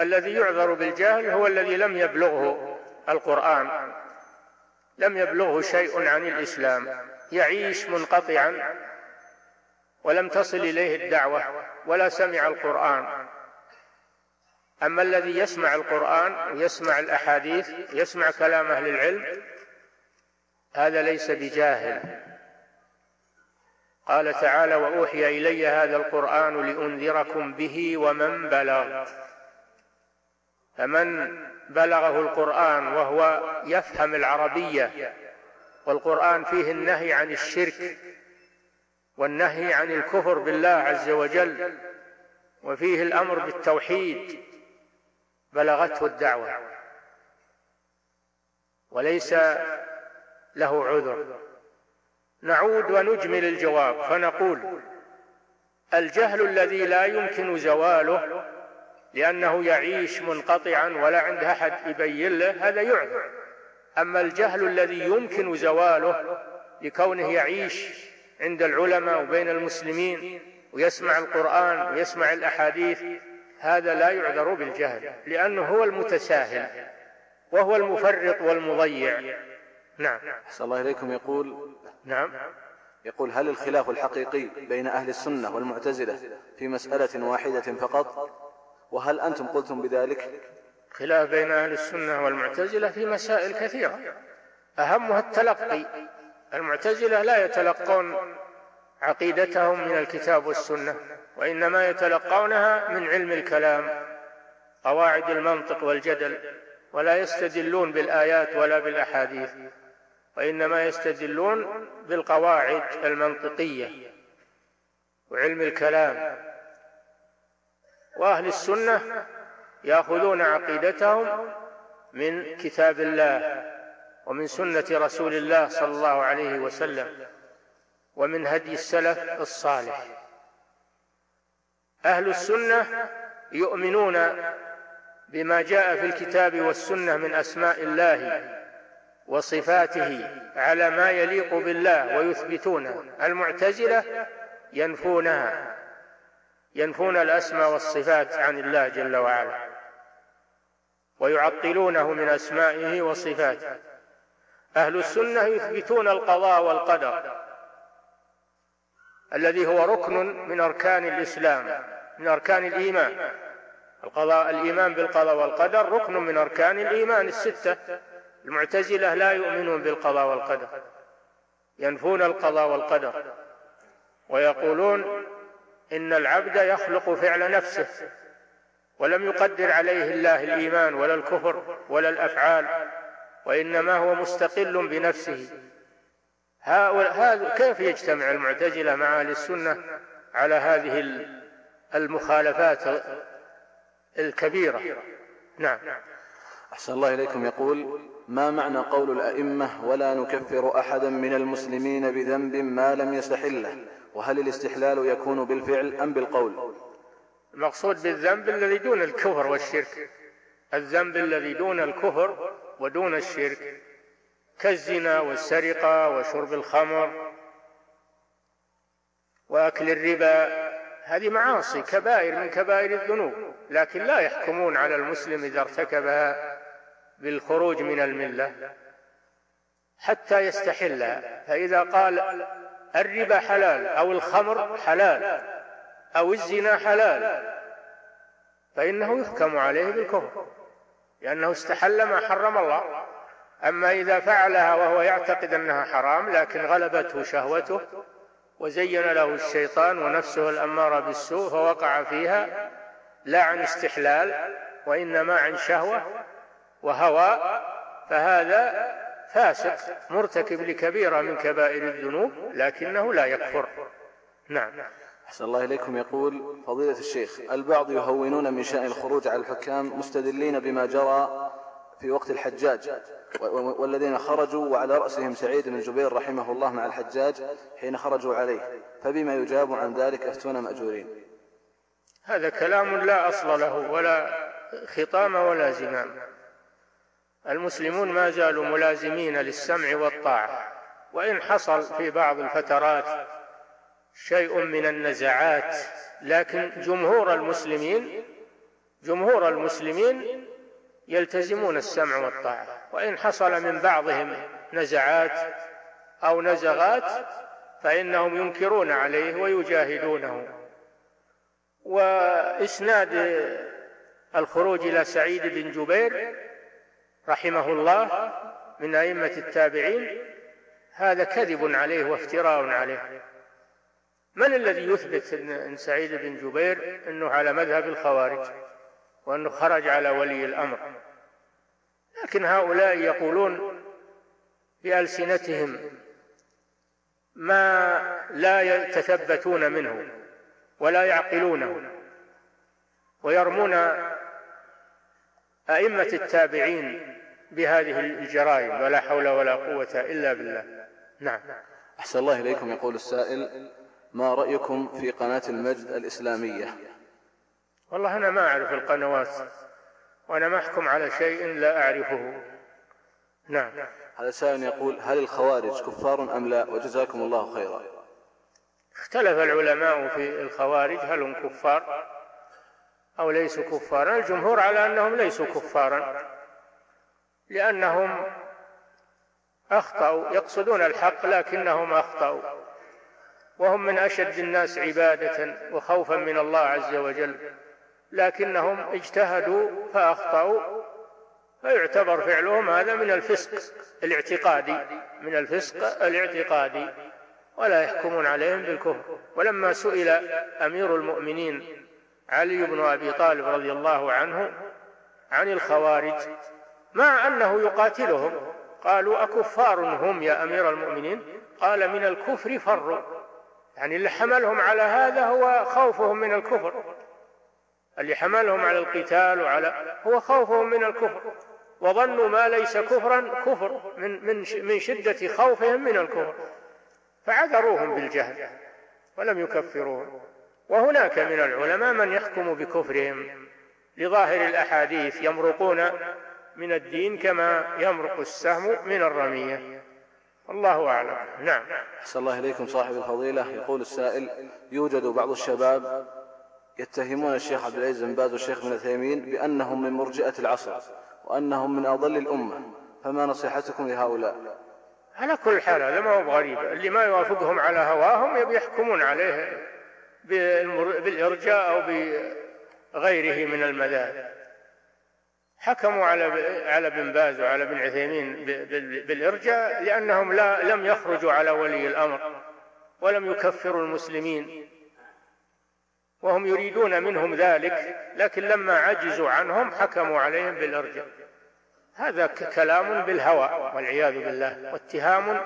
الذي يعذر بالجهل هو الذي لم يبلغه القرآن. لم يبلغه شيء عن الإسلام يعيش منقطعا ولم تصل إليه الدعوة ولا سمع القرآن. أما الذي يسمع القرآن ويسمع الأحاديث يسمع كلام أهل العلم هذا ليس بجاهل. قال تعالى وأوحي إلي هذا القرآن لأنذركم به ومن بلغ. فمن بلغه القرآن وهو يفهم العربية. والقرآن فيه النهي عن الشرك والنهي عن الكفر بالله عز وجل وفيه الأمر بالتوحيد بلغته الدعوة. وليس له عذر. نعود ونجمل الجواب فنقول الجهل الذي لا يمكن زواله لأنه يعيش منقطعا ولا عند أحد يبين له هذا يعذر أما الجهل الذي يمكن زواله لكونه يعيش عند العلماء وبين المسلمين ويسمع القرآن ويسمع الأحاديث هذا لا يعذر بالجهل لأنه هو المتساهل وهو المفرط والمضيع. نعم. أحسن الله إليكم. يقول نعم. يقول هل الخلاف الحقيقي بين أهل السنة والمعتزلة في مسألة واحدة فقط؟ وهل أنتم قلتم بذلك؟ خلاف بين أهل السنة والمعتزلة في مسائل كثيرة. أهمها التلقي. المعتزلة لا يتلقون عقيدتهم من الكتاب والسنة وإنما يتلقونها من علم الكلام قواعد المنطق والجدل ولا يستدلون بالآيات ولا بالأحاديث وإنما يستدلون بالقواعد المنطقية وعلم الكلام. وأهل السنة يأخذون عقيدتهم من كتاب الله ومن سنة رسول الله صلى الله عليه وسلم ومن هدي السلف الصالح. أهل السنة يؤمنون بما جاء في الكتاب والسنة من أسماء الله وصفاته على ما يليق بالله ويثبتونه. المعتزلة ينفونها. ينفون الأسماء والصفات عن الله جل وعلا ويعطلونه من أسمائه وصفاته. أهل السنة يثبتون القضاء والقدر الذي هو ركن من أركان الإسلام من أركان الإيمان. القضاء الإيمان بالقضاء والقدر ركن من أركان الإيمان الستة. المعتزلة لا يؤمنون بالقضاء والقدر ينفون القضاء والقدر ويقولون إن العبد يخلق فعل نفسه ولم يقدر عليه الله الإيمان ولا الكفر ولا الأفعال وإنما هو مستقل بنفسه. هذا كيف يجتمع المعتزلة مع أهل السنة على هذه المخالفات الكبيرة؟ نعم. أحسن الله إليكم. يقول ما معنى قول الأئمة ولا نكفر أحدا من المسلمين بذنب ما لم يستحله؟ وهل الاستحلال يكون بالفعل أم بالقول؟ المقصود بالذنب الذي دون الكفر والشرك. الذنب الذي دون الكفر ودون الشرك. كالزنا والسرقة وشرب الخمر وأكل الربا. هذه معاصي كبائر من كبائر الذنوب. لكن لا يحكمون على المسلم إذا ارتكبها بالخروج من الملة حتى يستحلها. فإذا قال الربا حلال أو الخمر حلال أو الزنا حلال. فإنه يحكم عليه بالكفر لأنه استحل ما حرم الله. أما إذا فعلها وهو يعتقد أنها حرام لكن غلبته شهوته وزين له الشيطان ونفسه الأمارة بالسوء فوقع فيها لا عن استحلال وإنما عن شهوة وهوى فهذا فاسق مرتكب لكبيرة من كبائر الذنوب لكنه لا يكفر. نعم. أحسن الله إليكم. يقول فضيلة الشيخ البعض يهونون من شأن الخروج على الحكام مستدلين بما جرى في وقت الحجاج والذين خرجوا وعلى رأسهم سعيد بن جبير رحمه الله مع الحجاج حين خرجوا عليه فبما يجاب عن ذلك أفتون مأجورين؟ هذا كلام لا أصل له ولا خطام ولا زمام. المسلمون ما زالوا ملازمين للسمع والطاعة وإن حصل في بعض الفترات شيء من النزعات لكن جمهور المسلمين جمهور المسلمين يلتزمون السمع والطاعة وإن حصل من بعضهم نزعات أو نزغات فإنهم ينكرون عليه ويجاهدونه. وإسناد الخروج إلى سعيد بن جبير رحمه الله من أئمة التابعين هذا كذب عليه وافتراء عليه. من الذي يثبت أن سعيد بن جبير أنه على مذهب الخوارج وأنه خرج على ولي الأمر؟ لكن هؤلاء يقولون بألسنتهم ما لا يتثبتون منه ولا يعقلونه ويرمون أئمة التابعين بهذه الجرائم ولا حول ولا قوة إلا بالله. نعم. أحسن الله إليكم يقول السائل ما رأيكم في قناة المجد الإسلامية؟ والله أنا ما أعرف القنوات وأنا ما أحكم على شيء لا أعرفه. نعم. هذا سائل يقول هل الخوارج كفار أم لا؟ وجزاكم الله خيرا. اختلف العلماء في الخوارج هل هم كفار؟ أو ليسوا كفارا الجمهور على أنهم ليسوا كفارا لأنهم أخطأوا يقصدون الحق لكنهم أخطأوا وهم من أشد الناس عبادة وخوفا من الله عز وجل لكنهم اجتهدوا فأخطأوا فيعتبر فعلهم هذا من الفسق الاعتقادي من الفسق الاعتقادي ولا يحكمون عليهم بالكفر. ولما سئل أمير المؤمنين علي بن أبي طالب رضي الله عنه عن الخوارج مع أنه يقاتلهم قالوا أكفار هم يا أمير المؤمنين؟ قال من الكفر فروا يعني اللي حملهم على هذا هو خوفهم من الكفر. اللي حملهم على القتال وعلى هو خوفهم من الكفر. وظنوا ما ليس كفرا كفر من من من شدة خوفهم من الكفر. فعذروهم بالجهل ولم يكفروهم. وهناك من العلماء من يحكم بكفرهم. لظاهر الأحاديث يمرقون من الدين كما يمرق السهم من الرمية. الله أعلم. نعم. أحسن الله إليكم صاحب الفضيلة. يقول السائل يوجد بعض الشباب يتهمون الشيخ عبد العزيز بن باز والشيخ ابن عثيمين بأنهم من مرجئة العصر وأنهم من أضل الأمة. فما نصيحتكم لهؤلاء؟ على كل حال هذا ما هو غريب. اللي ما يوافقهم على هواهم يبي يحكمون عليه. بالإرجاء أو بغيره من المذاهب. حكموا على على ابن باز وعلى ابن عثيمين بالإرجاء لأنهم لا لم يخرجوا على ولي الأمر ولم يكفروا المسلمين. وهم يريدون منهم ذلك لكن لما عجزوا عنهم حكموا عليهم بالإرجاء. هذا كلام بالهوى والعياذ بالله واتهام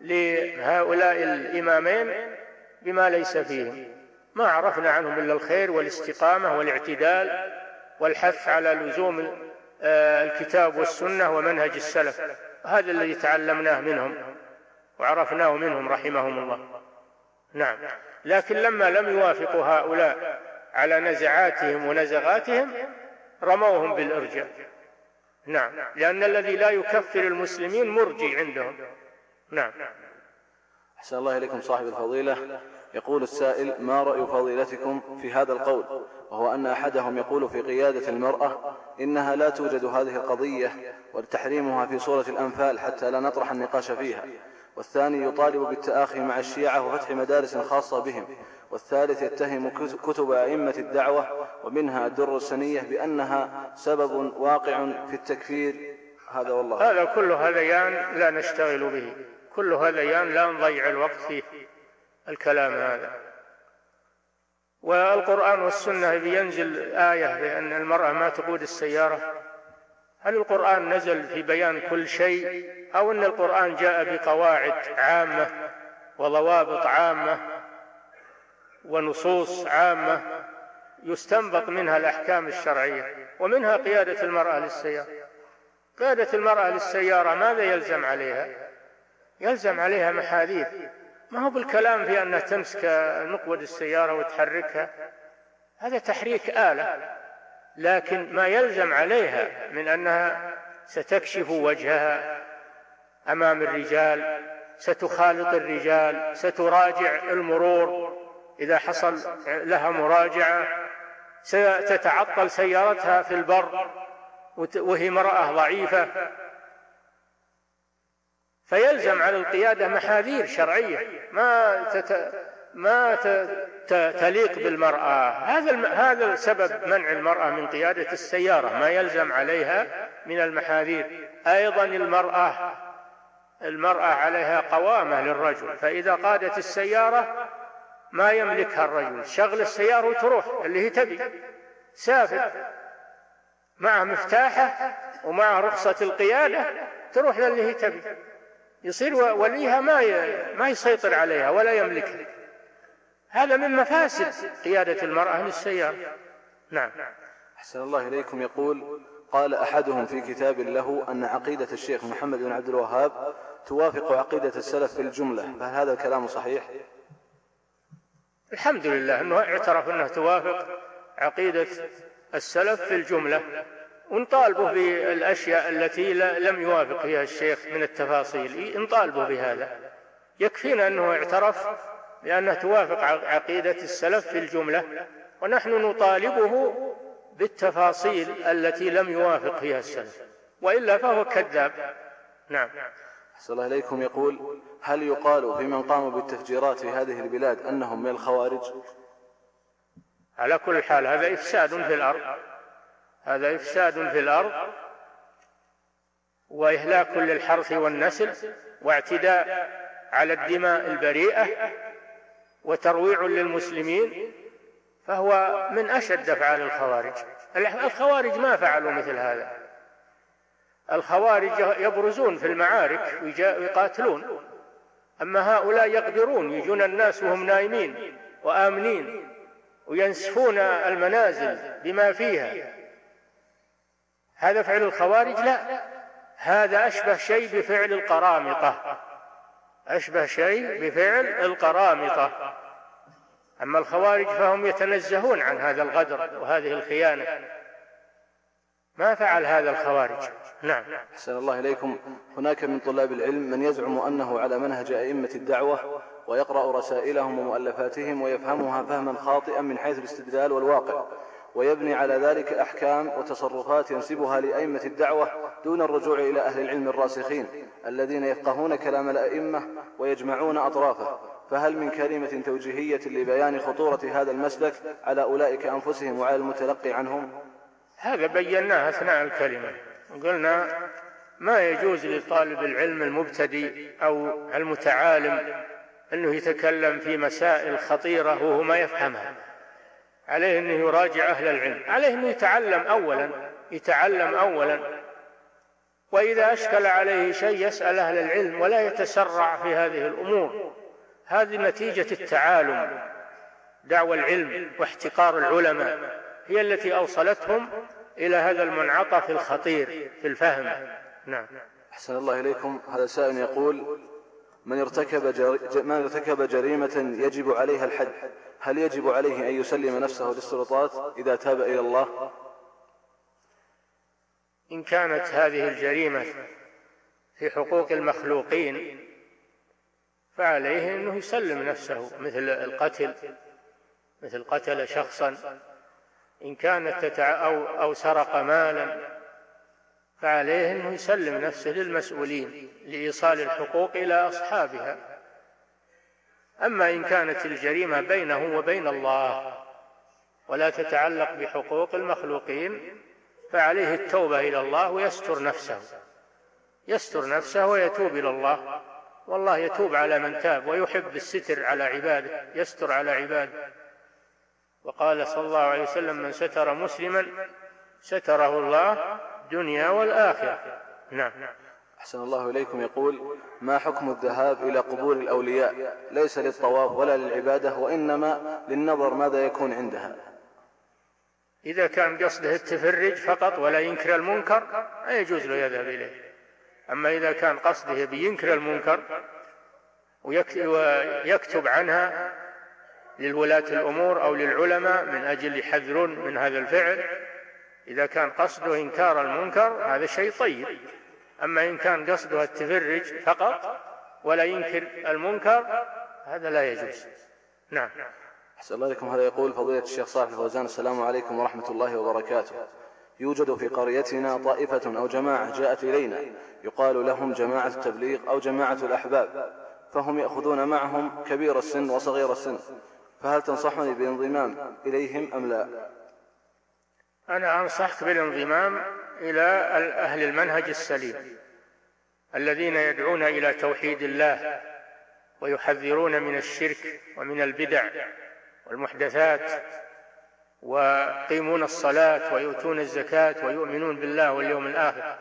لهؤلاء الإمامين بما ليس فيهم ما عرفنا عنهم إلا الخير والاستقامة والاعتدال والحث على لزوم آه، الكتاب والسنة ومنهج السلف. هذا الذي تعلمناه منهم وعرفناه منهم رحمهم الله. نعم. لكن لما لم يوافقوا هؤلاء على نزعاتهم ونزغاتهم رموهم بالإرجاء. نعم. لأن الذي لا يكفر المسلمين مرجي عندهم. نعم. أحسن الله إليكم صاحب الفضيلة. يقول السائل ما رأي فضيلتكم في هذا القول؟ وهو أن أحدهم يقول في قيادة المرأة إنها لا توجد هذه القضية وتحريمها في سورة الأنفال حتى لا نطرح النقاش فيها. والثاني يطالب بالتآخي مع الشيعة وفتح مدارس خاصة بهم. والثالث يتهم كتب أئمة الدعوة ومنها الدر السنية بأنها سبب واقع في التكفير. هذا والله هذا كل هذيان لا نشتغل به. كل هذيان لا نضيع الوقت في الكلام هذا. والقرآن والسنة بينزل آية بأن المرأة ما تقود السيارة. هل القرآن نزل في بيان كل شيء أو أن القرآن جاء بقواعد عامة وضوابط عامة ونصوص عامة يستنبط منها الأحكام الشرعية ومنها قيادة المرأة للسيارة؟ قيادة المرأة للسيارة ماذا يلزم عليها؟ يلزم عليها محاذير. ما هو بالكلام في أنها تمسك مقود السيارة وتحركها؟ هذا تحريك آلة. لكن ما يلزم عليها من أنها ستكشف وجهها أمام الرجال ستخالط الرجال ستراجع المرور. إذا حصل لها مراجعة ستتعطل سيارتها في البر وهي امرأة ضعيفة. فيلزم على القيادة محاذير شرعية. ما تت... ما تليق بالمرأة. هذا هذا سبب منع المرأة من قيادة السيارة. ما يلزم عليها من المحاذير. أيضا المرأة المرأة عليها قوامة للرجل. فإذا قادت السيارة ما يملكها الرجل. شغل السيارة وتروح اللي هي تبي. سافر. مع مفتاحه ومع رخصة القيادة تروح للي هي تبي. يصير وليها ما ما يسيطر عليها ولا يملكها. هذا من مفاسد قيادة المرأة للسيارة نعم. أحسن الله إليكم. يقول قال أحدهم في كتاب له أن عقيدة الشيخ محمد بن عبد الوهاب توافق عقيدة السلف في الجملة. فهل هذا الكلام صحيح؟ الحمد لله أنه اعترف أنه توافق عقيدة السلف في الجملة. ونطالبه بالأشياء التي لم يوافق فيها الشيخ من التفاصيل. نطالبه بهذا. يكفينا أنه اعترف بأنها توافق عقيدة السلف في الجملة ونحن نطالبه بالتفاصيل التي لم يوافق فيها السلف. وإلا فهو كذاب. نعم. أحسن الله إليكم. يقول هل يقال في من قاموا بالتفجيرات في هذه البلاد أنهم من الخوارج؟ على كل حال هذا إفساد في الأرض. هذا إفساد في الأرض وإهلاك للحرث والنسل واعتداء على الدماء البريئة وترويع للمسلمين فهو من أشد أفعال الخوارج. الخوارج ما فعلوا مثل هذا. الخوارج يبرزون في المعارك ويقاتلون. أما هؤلاء يقدرون يجون الناس وهم نايمين وآمنين وينسفون المنازل بما فيها. هذا فعل الخوارج؟ لا. هذا أشبه شيء بفعل القرامطة. أشبه شيء بفعل القرامطة. أما الخوارج فهم يتنزهون عن هذا الغدر وهذه الخيانة. ما فعل هذا الخوارج؟ نعم. أحسن الله إليكم. هناك من طلاب العلم من يزعم أنه على منهج أئمة الدعوة ويقرأ رسائلهم ومؤلفاتهم ويفهمها فهما خاطئا من حيث الاستدلال والواقع. ويبني على ذلك أحكام وتصرفات ينسبها لأئمة الدعوة دون الرجوع إلى أهل العلم الراسخين الذين يفقهون كلام الأئمة ويجمعون أطرافه. فهل من كلمة توجيهية لبيان خطورة هذا المسلك على أولئك أنفسهم وعلى المتلقي عنهم؟ هذا بيناه أثناء الكلمة. قلنا ما يجوز لطالب العلم المبتدئ أو المتعالم أنه يتكلم في مسائل خطيرة وهو ما يفهمها. عليه أنه يراجع أهل العلم. عليه أنه يتعلم أولا يتعلم أولا. وإذا أشكل عليه شيء يسأل أهل العلم ولا يتسرع في هذه الأمور. هذه نتيجة التعالم دعوى العلم واحتقار العلماء. هي التي أوصلتهم إلى هذا المنعطف الخطير في الفهم. نعم. أحسن الله إليكم. هذا سائل يقول من ارتكب. من ارتكب جريمة يجب عليها الحد هل يجب عليه أن يسلم نفسه للسلطات إذا تاب إلى الله إن كانت هذه الجريمة في حقوق المخلوقين فعليه أنه يسلم نفسه مثل القتل مثل قتل شخصا إن كانت تتع... أو, أو سرق مالا فعليه أنه يسلم نفسه للمسؤولين لإيصال الحقوق إلى أصحابها. أما إن كانت الجريمة بينه وبين الله ولا تتعلق بحقوق المخلوقين فعليه التوبة إلى الله ويستر نفسه. يستر نفسه ويتوب إلى الله. والله يتوب على من تاب ويحب الستر على عباده يستر على عباده. وقال صلى الله عليه وسلم من ستر مسلما ستره الله الدنيا والآخرة. نعم. أحسن الله إليكم. يقول ما حكم الذهاب إلى قبور الأولياء؟ ليس للطواف ولا للعبادة وإنما للنظر ماذا يكون عندها. إذا كان قصده التفرج فقط ولا ينكر المنكر لا يجوز له يذهب إليه. أما إذا كان قصده بينكر المنكر ويكتب عنها للولاة الأمور أو للعلماء من أجل يحذرون من هذا الفعل إذا كان قصده إنكار المنكر هذا شيء طيب. أما إن كان قصده التفرج فقط ولا ينكر المنكر هذا لا يجوز. نعم. أحسن الله عليكم هذا يقول فضيلة الشيخ صالح الفوزان. السلام عليكم ورحمة الله وبركاته. يوجد في قريتنا طائفة أو جماعة جاءت إلينا يقال لهم جماعة التبليغ أو جماعة الأحباب فهم يأخذون معهم كبير السن وصغير السن فهل تنصحني بانضمام إليهم أم لا؟ أنا أنصحك بالانضمام إلى أهل المنهج السليم الذين يدعون إلى توحيد الله ويحذرون من الشرك ومن البدع والمحدثات ويقيمون الصلاة ويؤتون الزكاة ويؤمنون بالله واليوم الآخر.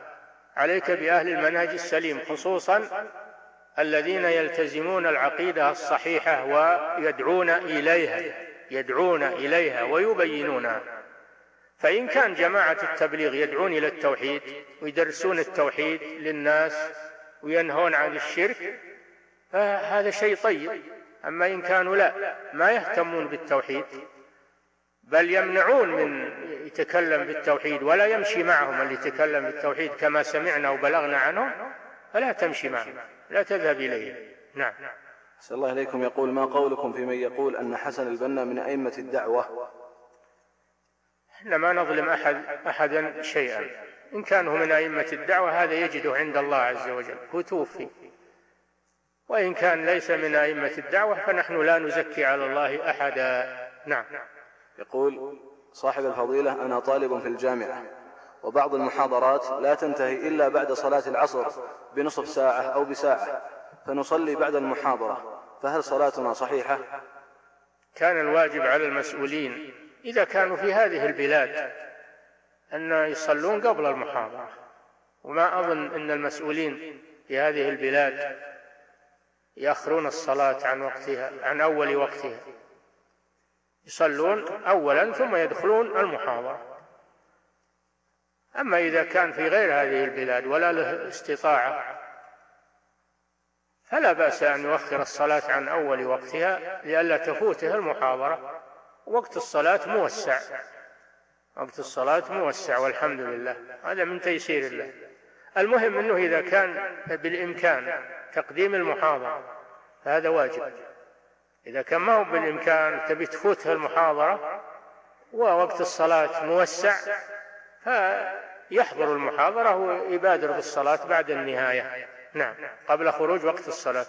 عليك بأهل المنهج السليم خصوصا الذين يلتزمون العقيدة الصحيحة ويدعون إليها يدعون إليها ويبينونها. فإن كان جماعة التبليغ يدعون إلى التوحيد ويدرسون التوحيد للناس وينهون عن الشرك فهذا شيء طيب. أما إن كانوا لا ما يهتمون بالتوحيد بل يمنعون من يتكلم بالتوحيد ولا يمشي معهم اللي يتكلم بالتوحيد كما سمعنا وبلغنا عنه فلا تمشي معهم لا تذهب إليه نعم. صلى الله عليكم يقول ما قولكم في من يقول أن حسن البنا من أئمة الدعوة؟ إحنا ما نظلم أحد أحدا شيئا. إن كان هو من أئمة الدعوة هذا يجده عند الله عز وجل. هو توفي. وإن كان ليس من أئمة الدعوة فنحن لا نزكي على الله أحدا. نعم. يقول صاحب الفضيلة أنا طالب في الجامعة وبعض المحاضرات لا تنتهي إلا بعد صلاة العصر بنصف ساعة أو بساعة فنصلي بعد المحاضرة فهل صلاتنا صحيحة؟ كان الواجب على المسؤولين إذا كانوا في هذه البلاد أن يصلون قبل المحاضرة. وما أظن أن المسؤولين في هذه البلاد يأخرون الصلاة عن وقتها عن أول وقتها. يصلون أولا ثم يدخلون المحاضرة. أما إذا كان في غير هذه البلاد ولا له استطاعة فلا بأس أن يؤخر الصلاة عن أول وقتها لئلا تفوته المحاضرة. وقت الصلاة موسع. وقت الصلاة موسع والحمد لله. هذا من تيسير الله. المهم أنه إذا كان بالإمكان تقديم المحاضرة فهذا واجب. إذا كان ما هو بالإمكان تبي تفوتها المحاضرة ووقت الصلاة موسع فيحضر المحاضرة ويبادر بالصلاة بعد النهاية. نعم. قبل خروج وقت الصلاة.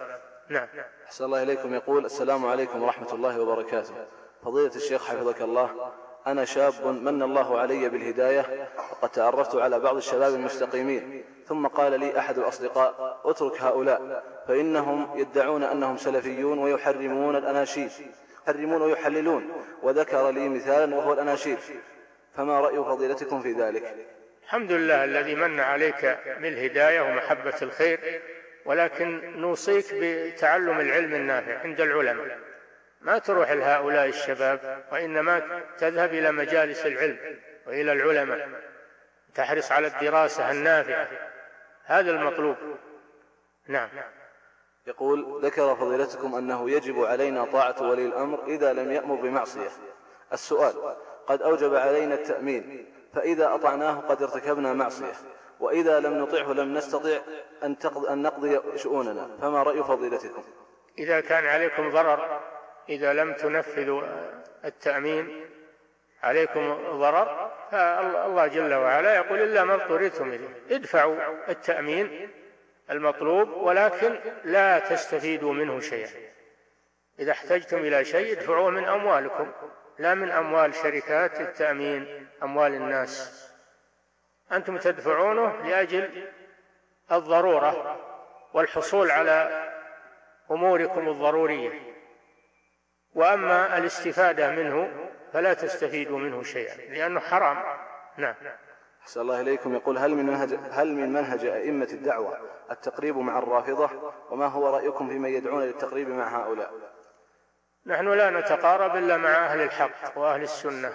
نعم. أحسن الله إليكم. يقول السلام عليكم ورحمة الله وبركاته. فضيلة الشيخ حفظك الله أنا شاب من الله علي بالهداية وقد تعرفت على بعض الشباب المستقيمين ثم قال لي أحد الأصدقاء اترك هؤلاء فإنهم يدعون أنهم سلفيون ويحرمون الأناشيد يحرمون ويحللون وذكر لي مثالا وهو الأناشيد فما رأي فضيلتكم في ذلك؟ الحمد لله الذي من عليك بالهداية ومحبة الخير ولكن نوصيك بتعلم العلم النافع عند العلماء. ما تروح لهؤلاء الشباب وإنما تذهب إلى مجالس العلم وإلى العلماء تحرص على الدراسة النافعة. هذا المطلوب. نعم. يقول ذكر فضيلتكم أنه يجب علينا طاعة ولي الأمر إذا لم يأمر بمعصية. السؤال قد أوجب علينا التأمين فإذا أطعناه قد ارتكبنا معصية وإذا لم نطعه لم نستطع أن, أن نقضي شؤوننا. فما رأي فضيلتكم؟ إذا كان عليكم ضرر إذا لم تنفذوا التأمين عليكم ضرر فالله جل وعلا يقول إلا ما اضطررتم إليه. ادفعوا التأمين المطلوب ولكن لا تستفيدوا منه شيئا. إذا احتجتم إلى شيء ادفعوه من أموالكم لا من أموال شركات التأمين أموال الناس. أنتم تدفعونه لأجل الضرورة والحصول على أموركم الضرورية. وأما الاستفادة منه فلا تستفيدوا منه شيئا لأنه حرام. نعم. أحسن الله إليكم. يقول هل من منهج هل من منهج أئمة الدعوة التقريب مع الرافضة؟ وما هو رأيكم فيمن يدعون للتقريب مع هؤلاء؟ نحن لا نتقارب إلا مع أهل الحق وأهل السنة.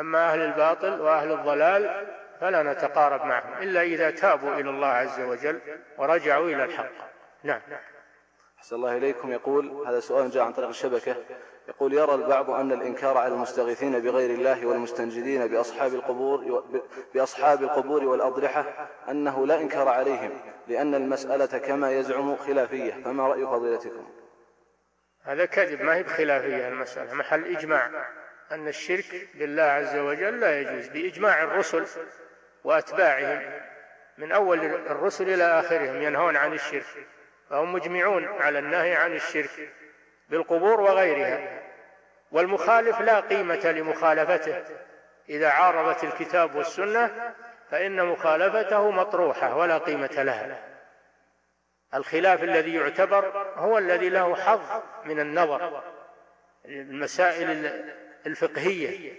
أما أهل الباطل وأهل الضلال فلا نتقارب معهم إلا إذا تابوا إلى الله عز وجل ورجعوا إلى الحق. نعم. أحسن الله إليكم. يقول هذا سؤال جاء عن طريق الشبكة. يقول يرى البعض أن الإنكار على المستغيثين بغير الله والمستنجدين بأصحاب القبور بأصحاب القبور والأضرحة أنه لا إنكار عليهم لأن المسألة كما يزعم خلافية. فما رأي فضيلتكم؟ هذا كذب ما هي بخلافية المسألة محل إجماع. أن الشرك بالله عز وجل لا يجوز بإجماع الرسل وأتباعهم من أول الرسل إلى آخرهم ينهون عن الشرك. فهم مجمعون على النهي عن الشرك بالقبور وغيرها والمخالف لا قيمة لمخالفته. إذا عارضت الكتاب والسنة فإن مخالفته مطروحة ولا قيمة لها. الخلاف الذي يعتبر هو الذي له حظ من النظر المسائل الفقهية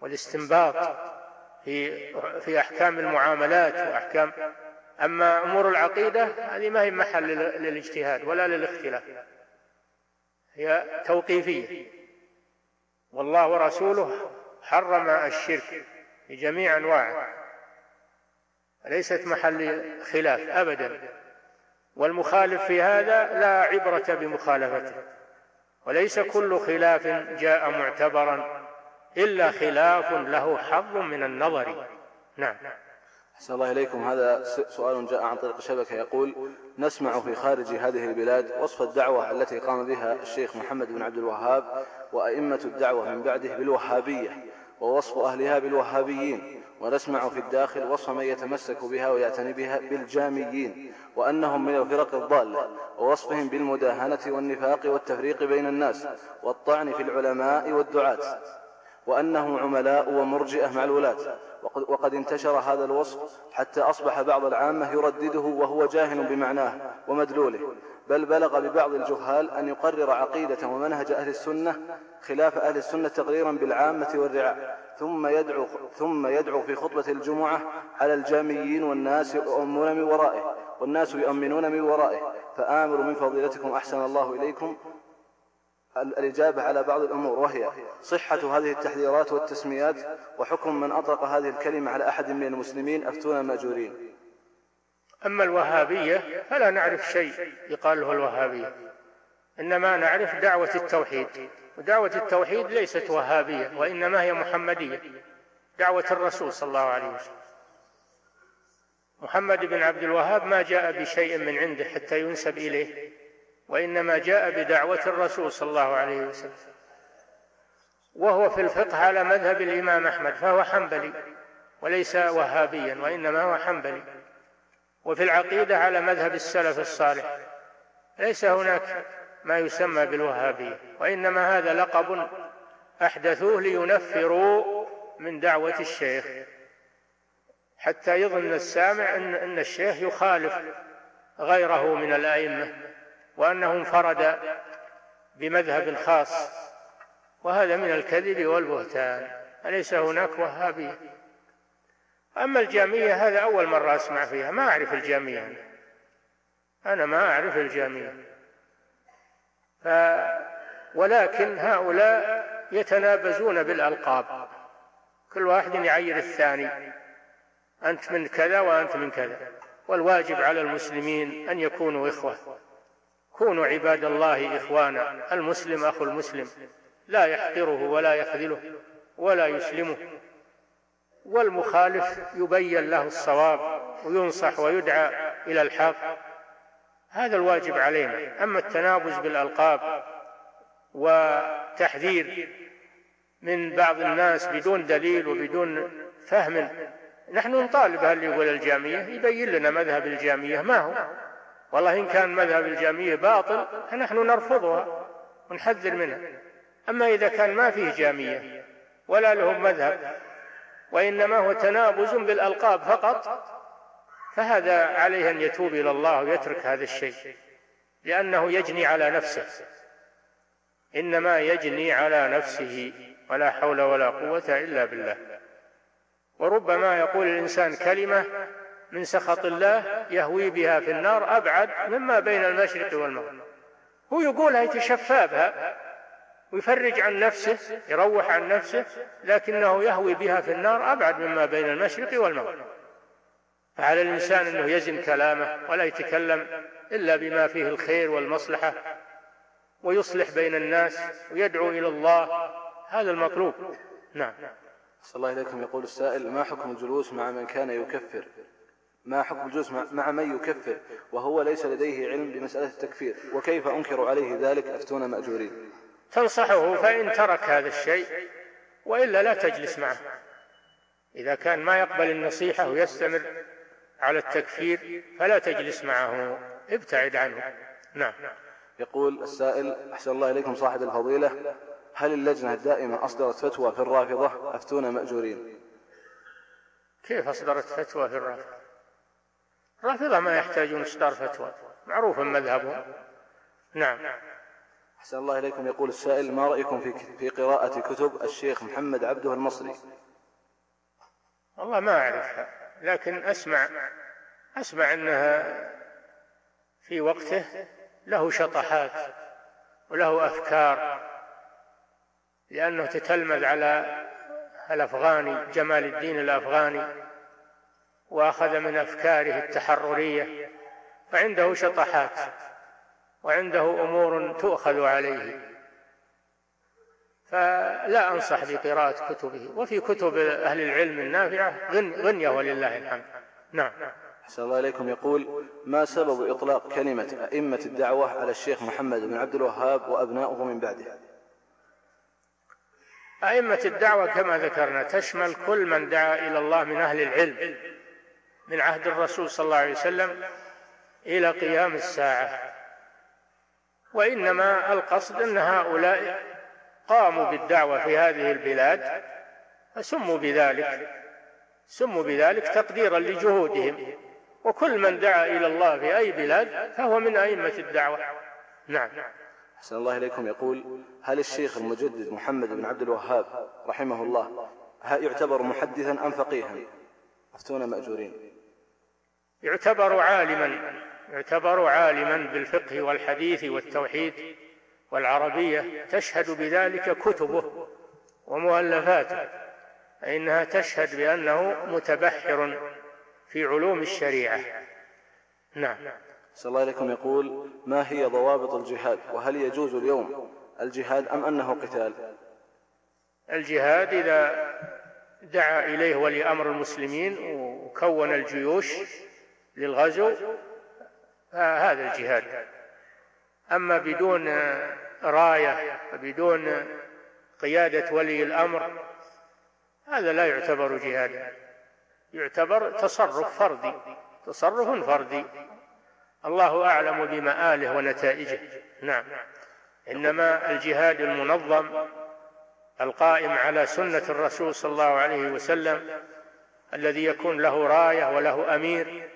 والاستنباط في في أحكام المعاملات وأحكام أما أمور العقيدة هذه ما هي محل للاجتهاد ولا للاختلاف. هي توقيفية. والله ورسوله حرم الشرك بجميع أنواعه. ليست محل خلاف أبدا. والمخالف في هذا لا عبرة بمخالفته. وليس كل خلاف جاء معتبرا إلا خلاف له حظ من النظر. نعم. أحسن الله إليكم. هذا سؤال جاء عن طريق الشبكة يقول نسمع في خارج هذه البلاد وصف الدعوة التي قام بها الشيخ محمد بن عبد الوهاب وأئمة الدعوة من بعده بالوهابية ووصف أهلها بالوهابيين ونسمع في الداخل وصف من يتمسك بها ويعتني بها بالجاميين وأنهم من الفرق الضالة ووصفهم بالمداهنة والنفاق والتفريق بين الناس والطعن في العلماء والدعاة وأنهم عملاء ومرجئة مع الولاة وقد انتشر هذا الوصف حتى أصبح بعض العامة يردده وهو جاهل بمعناه ومدلوله بل بلغ ببعض الجهال أن يقرر عقيدة ومنهج أهل السنة خلاف أهل السنة تقريرا بالعامة والرعاع ثم يدعو, ثم يدعو في خطبة الجمعة على الجاميين والناس يؤمنون من ورائه والناس يؤمنون من ورائه فآمر من فضيلتكم أحسن الله إليكم الإجابة على بعض الأمور وهي صحة هذه التحذيرات والتسميات وحكم من أطلق هذه الكلمة على أحد من المسلمين أفتونا مأجورين. أما الوهابية فلا نعرف شيء يقال له الوهابية. إنما نعرف دعوة التوحيد ودعوة التوحيد ليست وهابية وإنما هي محمدية. دعوة الرسول صلى الله عليه وسلم. محمد بن عبد الوهاب ما جاء بشيء من عنده حتى ينسب إليه. وإنما جاء بدعوة الرسول صلى الله عليه وسلم. وهو في الفقه على مذهب الإمام أحمد فهو حنبلي وليس وهابيا وإنما هو حنبلي. وفي العقيدة على مذهب السلف الصالح ليس هناك ما يسمى بالوهابية وإنما هذا لقب أحدثوه لينفروا من دعوة الشيخ حتى يظن السامع أن أن الشيخ يخالف غيره من الأئمة. وأنه انفرد بمذهب خاص وهذا من الكذب والبهتان أليس هناك وهابية أما الجامية هذا أول مرة أسمع فيها ما أعرف الجامية. أنا ما أعرف الجامية. ف ولكن هؤلاء يتنابزون بالألقاب. كل واحد يعير الثاني. أنت من كذا وأنت من كذا. والواجب على المسلمين أن يكونوا إخوة. كونوا عباد الله إخوانا المسلم أخو المسلم لا يحقره ولا يخذله ولا يسلمه. والمخالف يبين له الصواب وينصح ويدعى إلى الحق. هذا الواجب علينا. أما التنابز بالألقاب وتحذير من بعض الناس بدون دليل وبدون فهم نحن نطالب هل يقول الجامية يبين لنا مذهب الجامية ما هو. والله إن كان مذهب الجامية باطل فنحن نرفضها ونحذر منها. أما إذا كان ما فيه جامية ولا لهم مذهب وإنما هو تنابز بالألقاب فقط فهذا عليه أن يتوب إلى الله ويترك هذا الشيء لأنه يجني على نفسه. إنما يجني على نفسه ولا حول ولا قوة إلا بالله. وربما يقول الإنسان كلمة من سخط الله يهوي بها في النار أبعد مما بين المشرق والمغرب. هو يقولها يتشفى ويفرج عن نفسه يروح عن نفسه لكنه يهوي بها في النار أبعد مما بين المشرق والمغرب. فعلى الإنسان أنه يزن كلامه ولا يتكلم إلا بما فيه الخير والمصلحة ويصلح بين الناس ويدعو إلى الله. هذا المطلوب. نعم. صلى الله إليكم. يقول السائل ما حكم الجلوس مع من كان يكفر؟ ما حكم الجلوس مع من يكفر؟ وهو ليس لديه علم بمسألة التكفير. وكيف أنكر عليه ذلك أفتون مأجورين؟ تنصحه فإن ترك هذا الشيء وإلا لا تجلس معه. إذا كان ما يقبل النصيحة ويستمر على التكفير فلا تجلس معه. ابتعد عنه. نعم. يقول السائل أحسن الله إليكم صاحب الفضيلة. هل اللجنة الدائمة أصدرت فتوى في الرافضة؟ أفتون مأجورين. كيف أصدرت فتوى في الرافضة؟ الرافضة ما يحتاجون إصدار فتوى. معروف مذهبهم. نعم. أحسن الله إليكم. يقول السائل ما رأيكم في في قراءة كتب الشيخ محمد عبده المصري؟ والله ما أعرفها لكن أسمع أسمع أنها في وقته له شطحات وله أفكار لأنه تتلمذ على الأفغاني جمال الدين الأفغاني. وأخذ من أفكاره التحررية فعنده شطحات وعنده أمور تؤخذ عليه. فلا أنصح بقراءة كتبه وفي كتب أهل العلم النافعة غنية ولله الحمد. نعم. أحسن الله إليكم يقول ما سبب إطلاق كلمة أئمة الدعوة على الشيخ محمد بن عبد الوهاب وأبناؤه من بعده؟ أئمة الدعوة كما ذكرنا تشمل كل من دعا إلى الله من أهل العلم. من عهد الرسول صلى الله عليه وسلم إلى قيام الساعة. وإنما القصد أن هؤلاء قاموا بالدعوة في هذه البلاد فسموا بذلك سموا بذلك تقديرا لجهودهم. وكل من دعا إلى الله في أي بلاد فهو من أئمة الدعوة. نعم. أحسن الله إليكم. يقول هل الشيخ المجدد محمد بن عبد الوهاب رحمه الله يعتبر محدثا أم فقيها؟ أفتونا مأجورين. يعتبر عالما يعتبر عالما بالفقه والحديث والتوحيد والعربية تشهد بذلك كتبه ومؤلفاته فإنها تشهد بأنه متبحر في علوم الشريعة. نعم. صلى الله عليكم يقول ما هي ضوابط الجهاد؟ وهل يجوز اليوم الجهاد أم أنه قتال؟ الجهاد إذا دعا إليه ولي أمر المسلمين وكون الجيوش للغزو فهذا الجهاد. أما بدون راية بدون قيادة ولي الأمر هذا لا يعتبر جهادا يعتبر تصرف فردي تصرف فردي. الله أعلم بمآله ونتائجه. نعم. إنما الجهاد المنظم القائم على سنة الرسول صلى الله عليه وسلم الذي يكون له راية وله أمير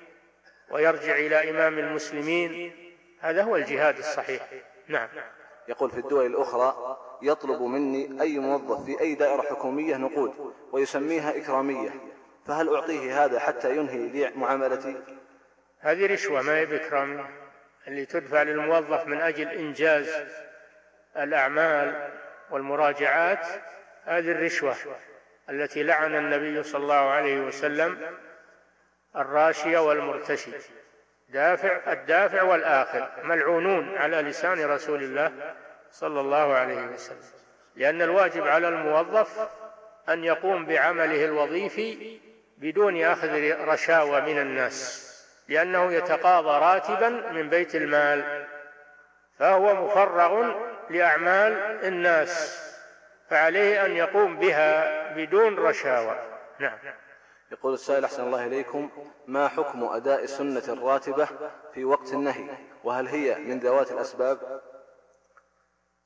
ويرجع إلى إمام المسلمين. هذا هو الجهاد الصحيح. نعم. يقول في الدول الأخرى يطلب مني أي موظف في أي دائرة حكومية نقود ويسميها إكرامية. فهل أعطيه هذا حتى ينهي لي معاملتي؟ هذه رشوة ما هي بإكرامية اللي تدفع للموظف من أجل إنجاز الأعمال والمراجعات. هذه الرشوة التي لعن النبي صلى الله عليه وسلم الراشية والمرتشي. دافع الدافع والآخر ملعونون على لسان رسول الله صلى الله عليه وسلم. لأن الواجب على الموظف أن يقوم بعمله الوظيفي بدون أخذ رشاوى من الناس لأنه يتقاضى راتبا من بيت المال فهو مفرغ لأعمال الناس فعليه أن يقوم بها بدون رشاوى نعم. يقول السائل أحسن الله إليكم ما حكم أداء السنة الراتبة في وقت النهي؟ وهل هي من ذوات الأسباب؟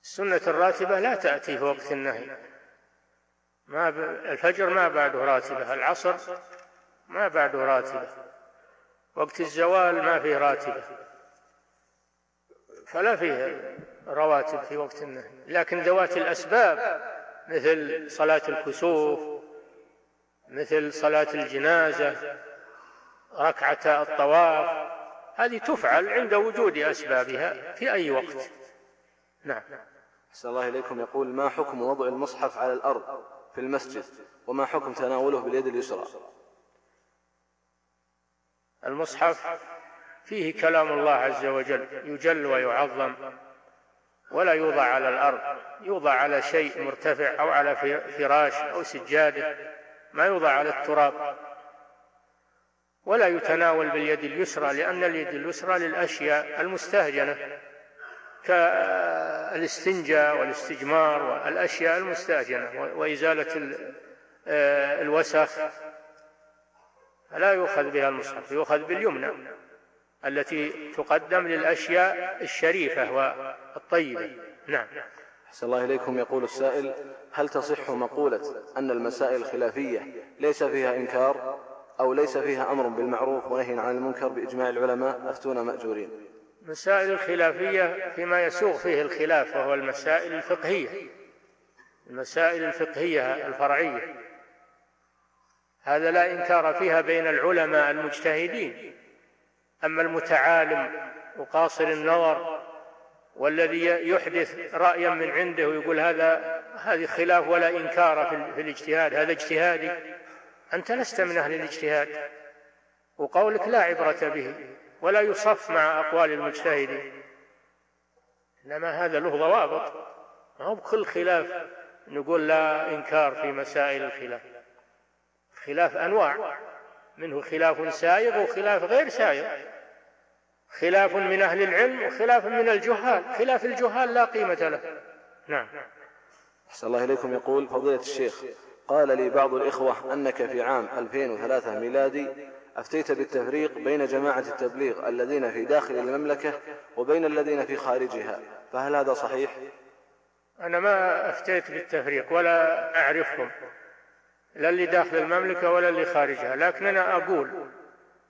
السنة الراتبة لا تأتي في وقت النهي. ما ب... الفجر ما بعده راتبة العصر ما بعده راتبة. وقت الزوال ما فيه راتبة. فلا فيه رواتب في وقت النهي. لكن ذوات الأسباب مثل صلاة الكسوف مثل صلاة الجنازة ركعة الطواف هذه تفعل عند وجود أسبابها في أي وقت. نعم. أحسن الله إليكم. يقول ما حكم وضع المصحف على الأرض في المسجد؟ وما حكم تناوله باليد اليسرى؟ المصحف فيه كلام الله عز وجل يجل ويعظم ولا يوضع على الأرض يوضع على شيء مرتفع أو على فراش أو سجادة. ما يوضع على التراب ولا يتناول باليد اليسرى لأن اليد اليسرى للأشياء المستهجنة كالاستنجاء والاستجمار والأشياء المستهجنة وإزالة آه، الوسخ. فلا يؤخذ بها المصحف يؤخذ باليمنى التي تقدم للأشياء الشريفة والطيبة. نعم. أحسن الله إليكم يقول السائل هل تصح مقولة أن المسائل الخلافية ليس فيها إنكار أو ليس فيها أمر بالمعروف ونهي عن المنكر بإجماع العلماء؟ أفتون مأجورين. مسائل الخلافية فيما يسوغ فيه الخلاف وهو المسائل الفقهية. المسائل الفقهية الفرعية. هذا لا إنكار فيها بين العلماء المجتهدين. أما المتعالم وقاصر النظر والذي يحدث رأيا من عنده ويقول هذا هذه خلاف ولا إنكار في الاجتهاد هذا اجتهادي. أنت لست من أهل الاجتهاد. وقولك لا عبرة به ولا يصف مع أقوال المجتهدين. إنما هذا له ضوابط. ما هو بكل خلاف نقول لا إنكار في مسائل الخلاف. خلاف أنواع. منه خلاف سائغ وخلاف غير سائغ. خلاف من أهل العلم وخلاف من الجهال. خلاف الجهال لا قيمة له. نعم. أحسن الله إليكم. يقول فضيلة الشيخ قال لي بعض الإخوة أنك في عام 2003 ميلادي أفتيت بالتفريق بين جماعة التبليغ الذين في داخل المملكة وبين الذين في خارجها فهل هذا صحيح؟ أنا ما أفتيت بالتفريق ولا أعرفهم لا اللي داخل المملكة ولا اللي خارجها لكن أنا أقول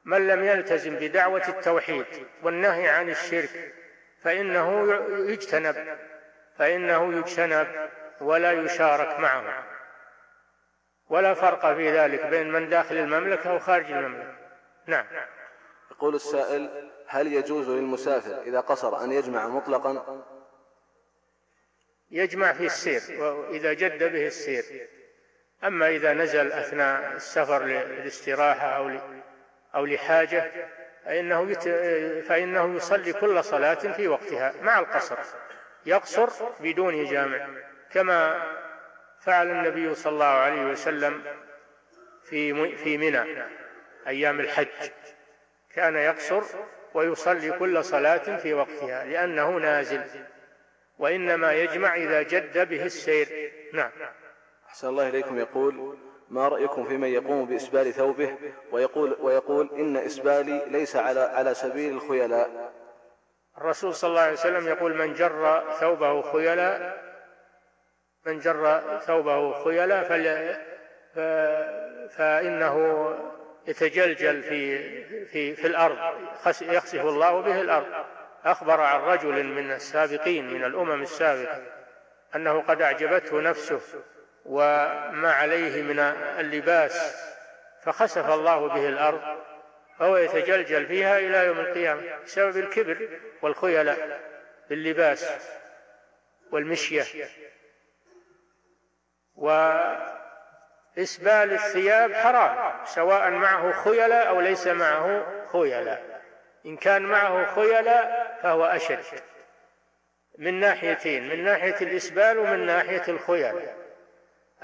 من لم يلتزم بدعوة التوحيد والنهي عن الشرك فإنه يجتنب فإنه يجتنب ولا يشارك معه. ولا فرق في ذلك بين من داخل المملكة وخارج المملكة. نعم. يقول السائل هل يجوز للمسافر إذا قصر أن يجمع مطلقا؟ يجمع في السير وإذا جد به السير. أما إذا نزل أثناء السفر للاستراحة أو أو لحاجة فإنه يت... فإنه يصلي كل صلاة في وقتها مع القصر. يقصر بدون جامع. كما فعل النبي صلى الله عليه وسلم في في منى أيام الحج. كان يقصر ويصلي كل صلاة في وقتها لأنه نازل. وإنما يجمع إذا جد به السير. نعم. أحسن الله إليكم. يقول ما رأيكم في من يقوم بإسبال ثوبه ويقول, ويقول إن إسبالي ليس على, على سبيل الخيلاء. الرسول صلى الله عليه وسلم يقول من جر ثوبه خيلاء من جر ثوبه خيلاء فل فإنه يتجلجل في في في الأرض يخسف الله به الأرض. أخبر عن رجل من السابقين من الأمم السابقة أنه قد أعجبته نفسه وما عليه من اللباس فخسف الله به الأرض فهو يتجلجل فيها إلى يوم القيامة بسبب الكبر والخيلاء باللباس والمشية. إسبال الثياب حرام سواء معه خيلاء أو ليس معه خيلاء إن كان معه خيلاء فهو أشد. من ناحيتين من ناحية الإسبال ومن ناحية الخيلاء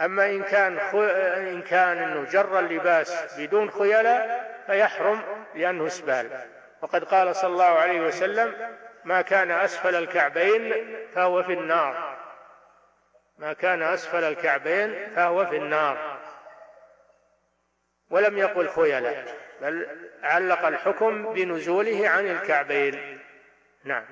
أما إن كان خو... إن كان إنه جر اللباس بدون خيلاء فيحرم لأنه إسبال. وقد قال صلى الله عليه وسلم ما كان أسفل الكعبين فهو في النار. ما كان أسفل الكعبين فهو في النار. ولم يقل خيلاء بل علق الحكم بنزوله عن الكعبين. نعم.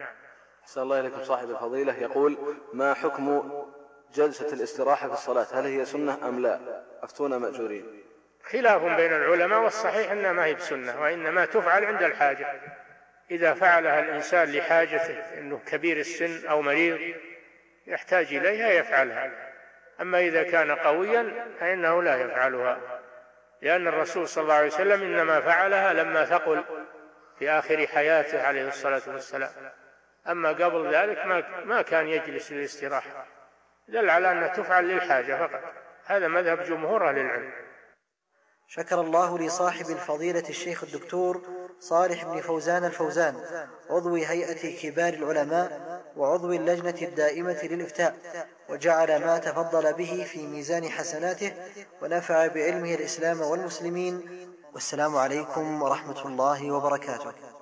أحسن الله إليكم صاحب الفضيلة. يقول ما حكم جلسة الاستراحة في الصلاة هل هي سنة أم لا؟ أفتونا مأجورين. خلاف بين العلماء والصحيح أنها ما هي بسنة وإنما تفعل عند الحاجة. إذا فعلها الإنسان لحاجته أنه كبير السن أو مريض يحتاج إليها يفعلها. أما إذا كان قويا فإنه لا يفعلها. لأن الرسول صلى الله عليه وسلم إنما فعلها لما ثقل في آخر حياته عليه الصلاة والسلام. أما قبل ذلك ما كان يجلس للاستراحة. دل على أنها تفعل للحاجة فقط. هذا مذهب جمهور أهل العلم. شكر الله لصاحب الفضيلة الشيخ الدكتور صالح بن فوزان الفوزان عضو هيئة كبار العلماء وعضو اللجنة الدائمة للإفتاء وجعل ما تفضل به في ميزان حسناته ونفع بعلمه الإسلام والمسلمين. والسلام عليكم ورحمة الله وبركاته.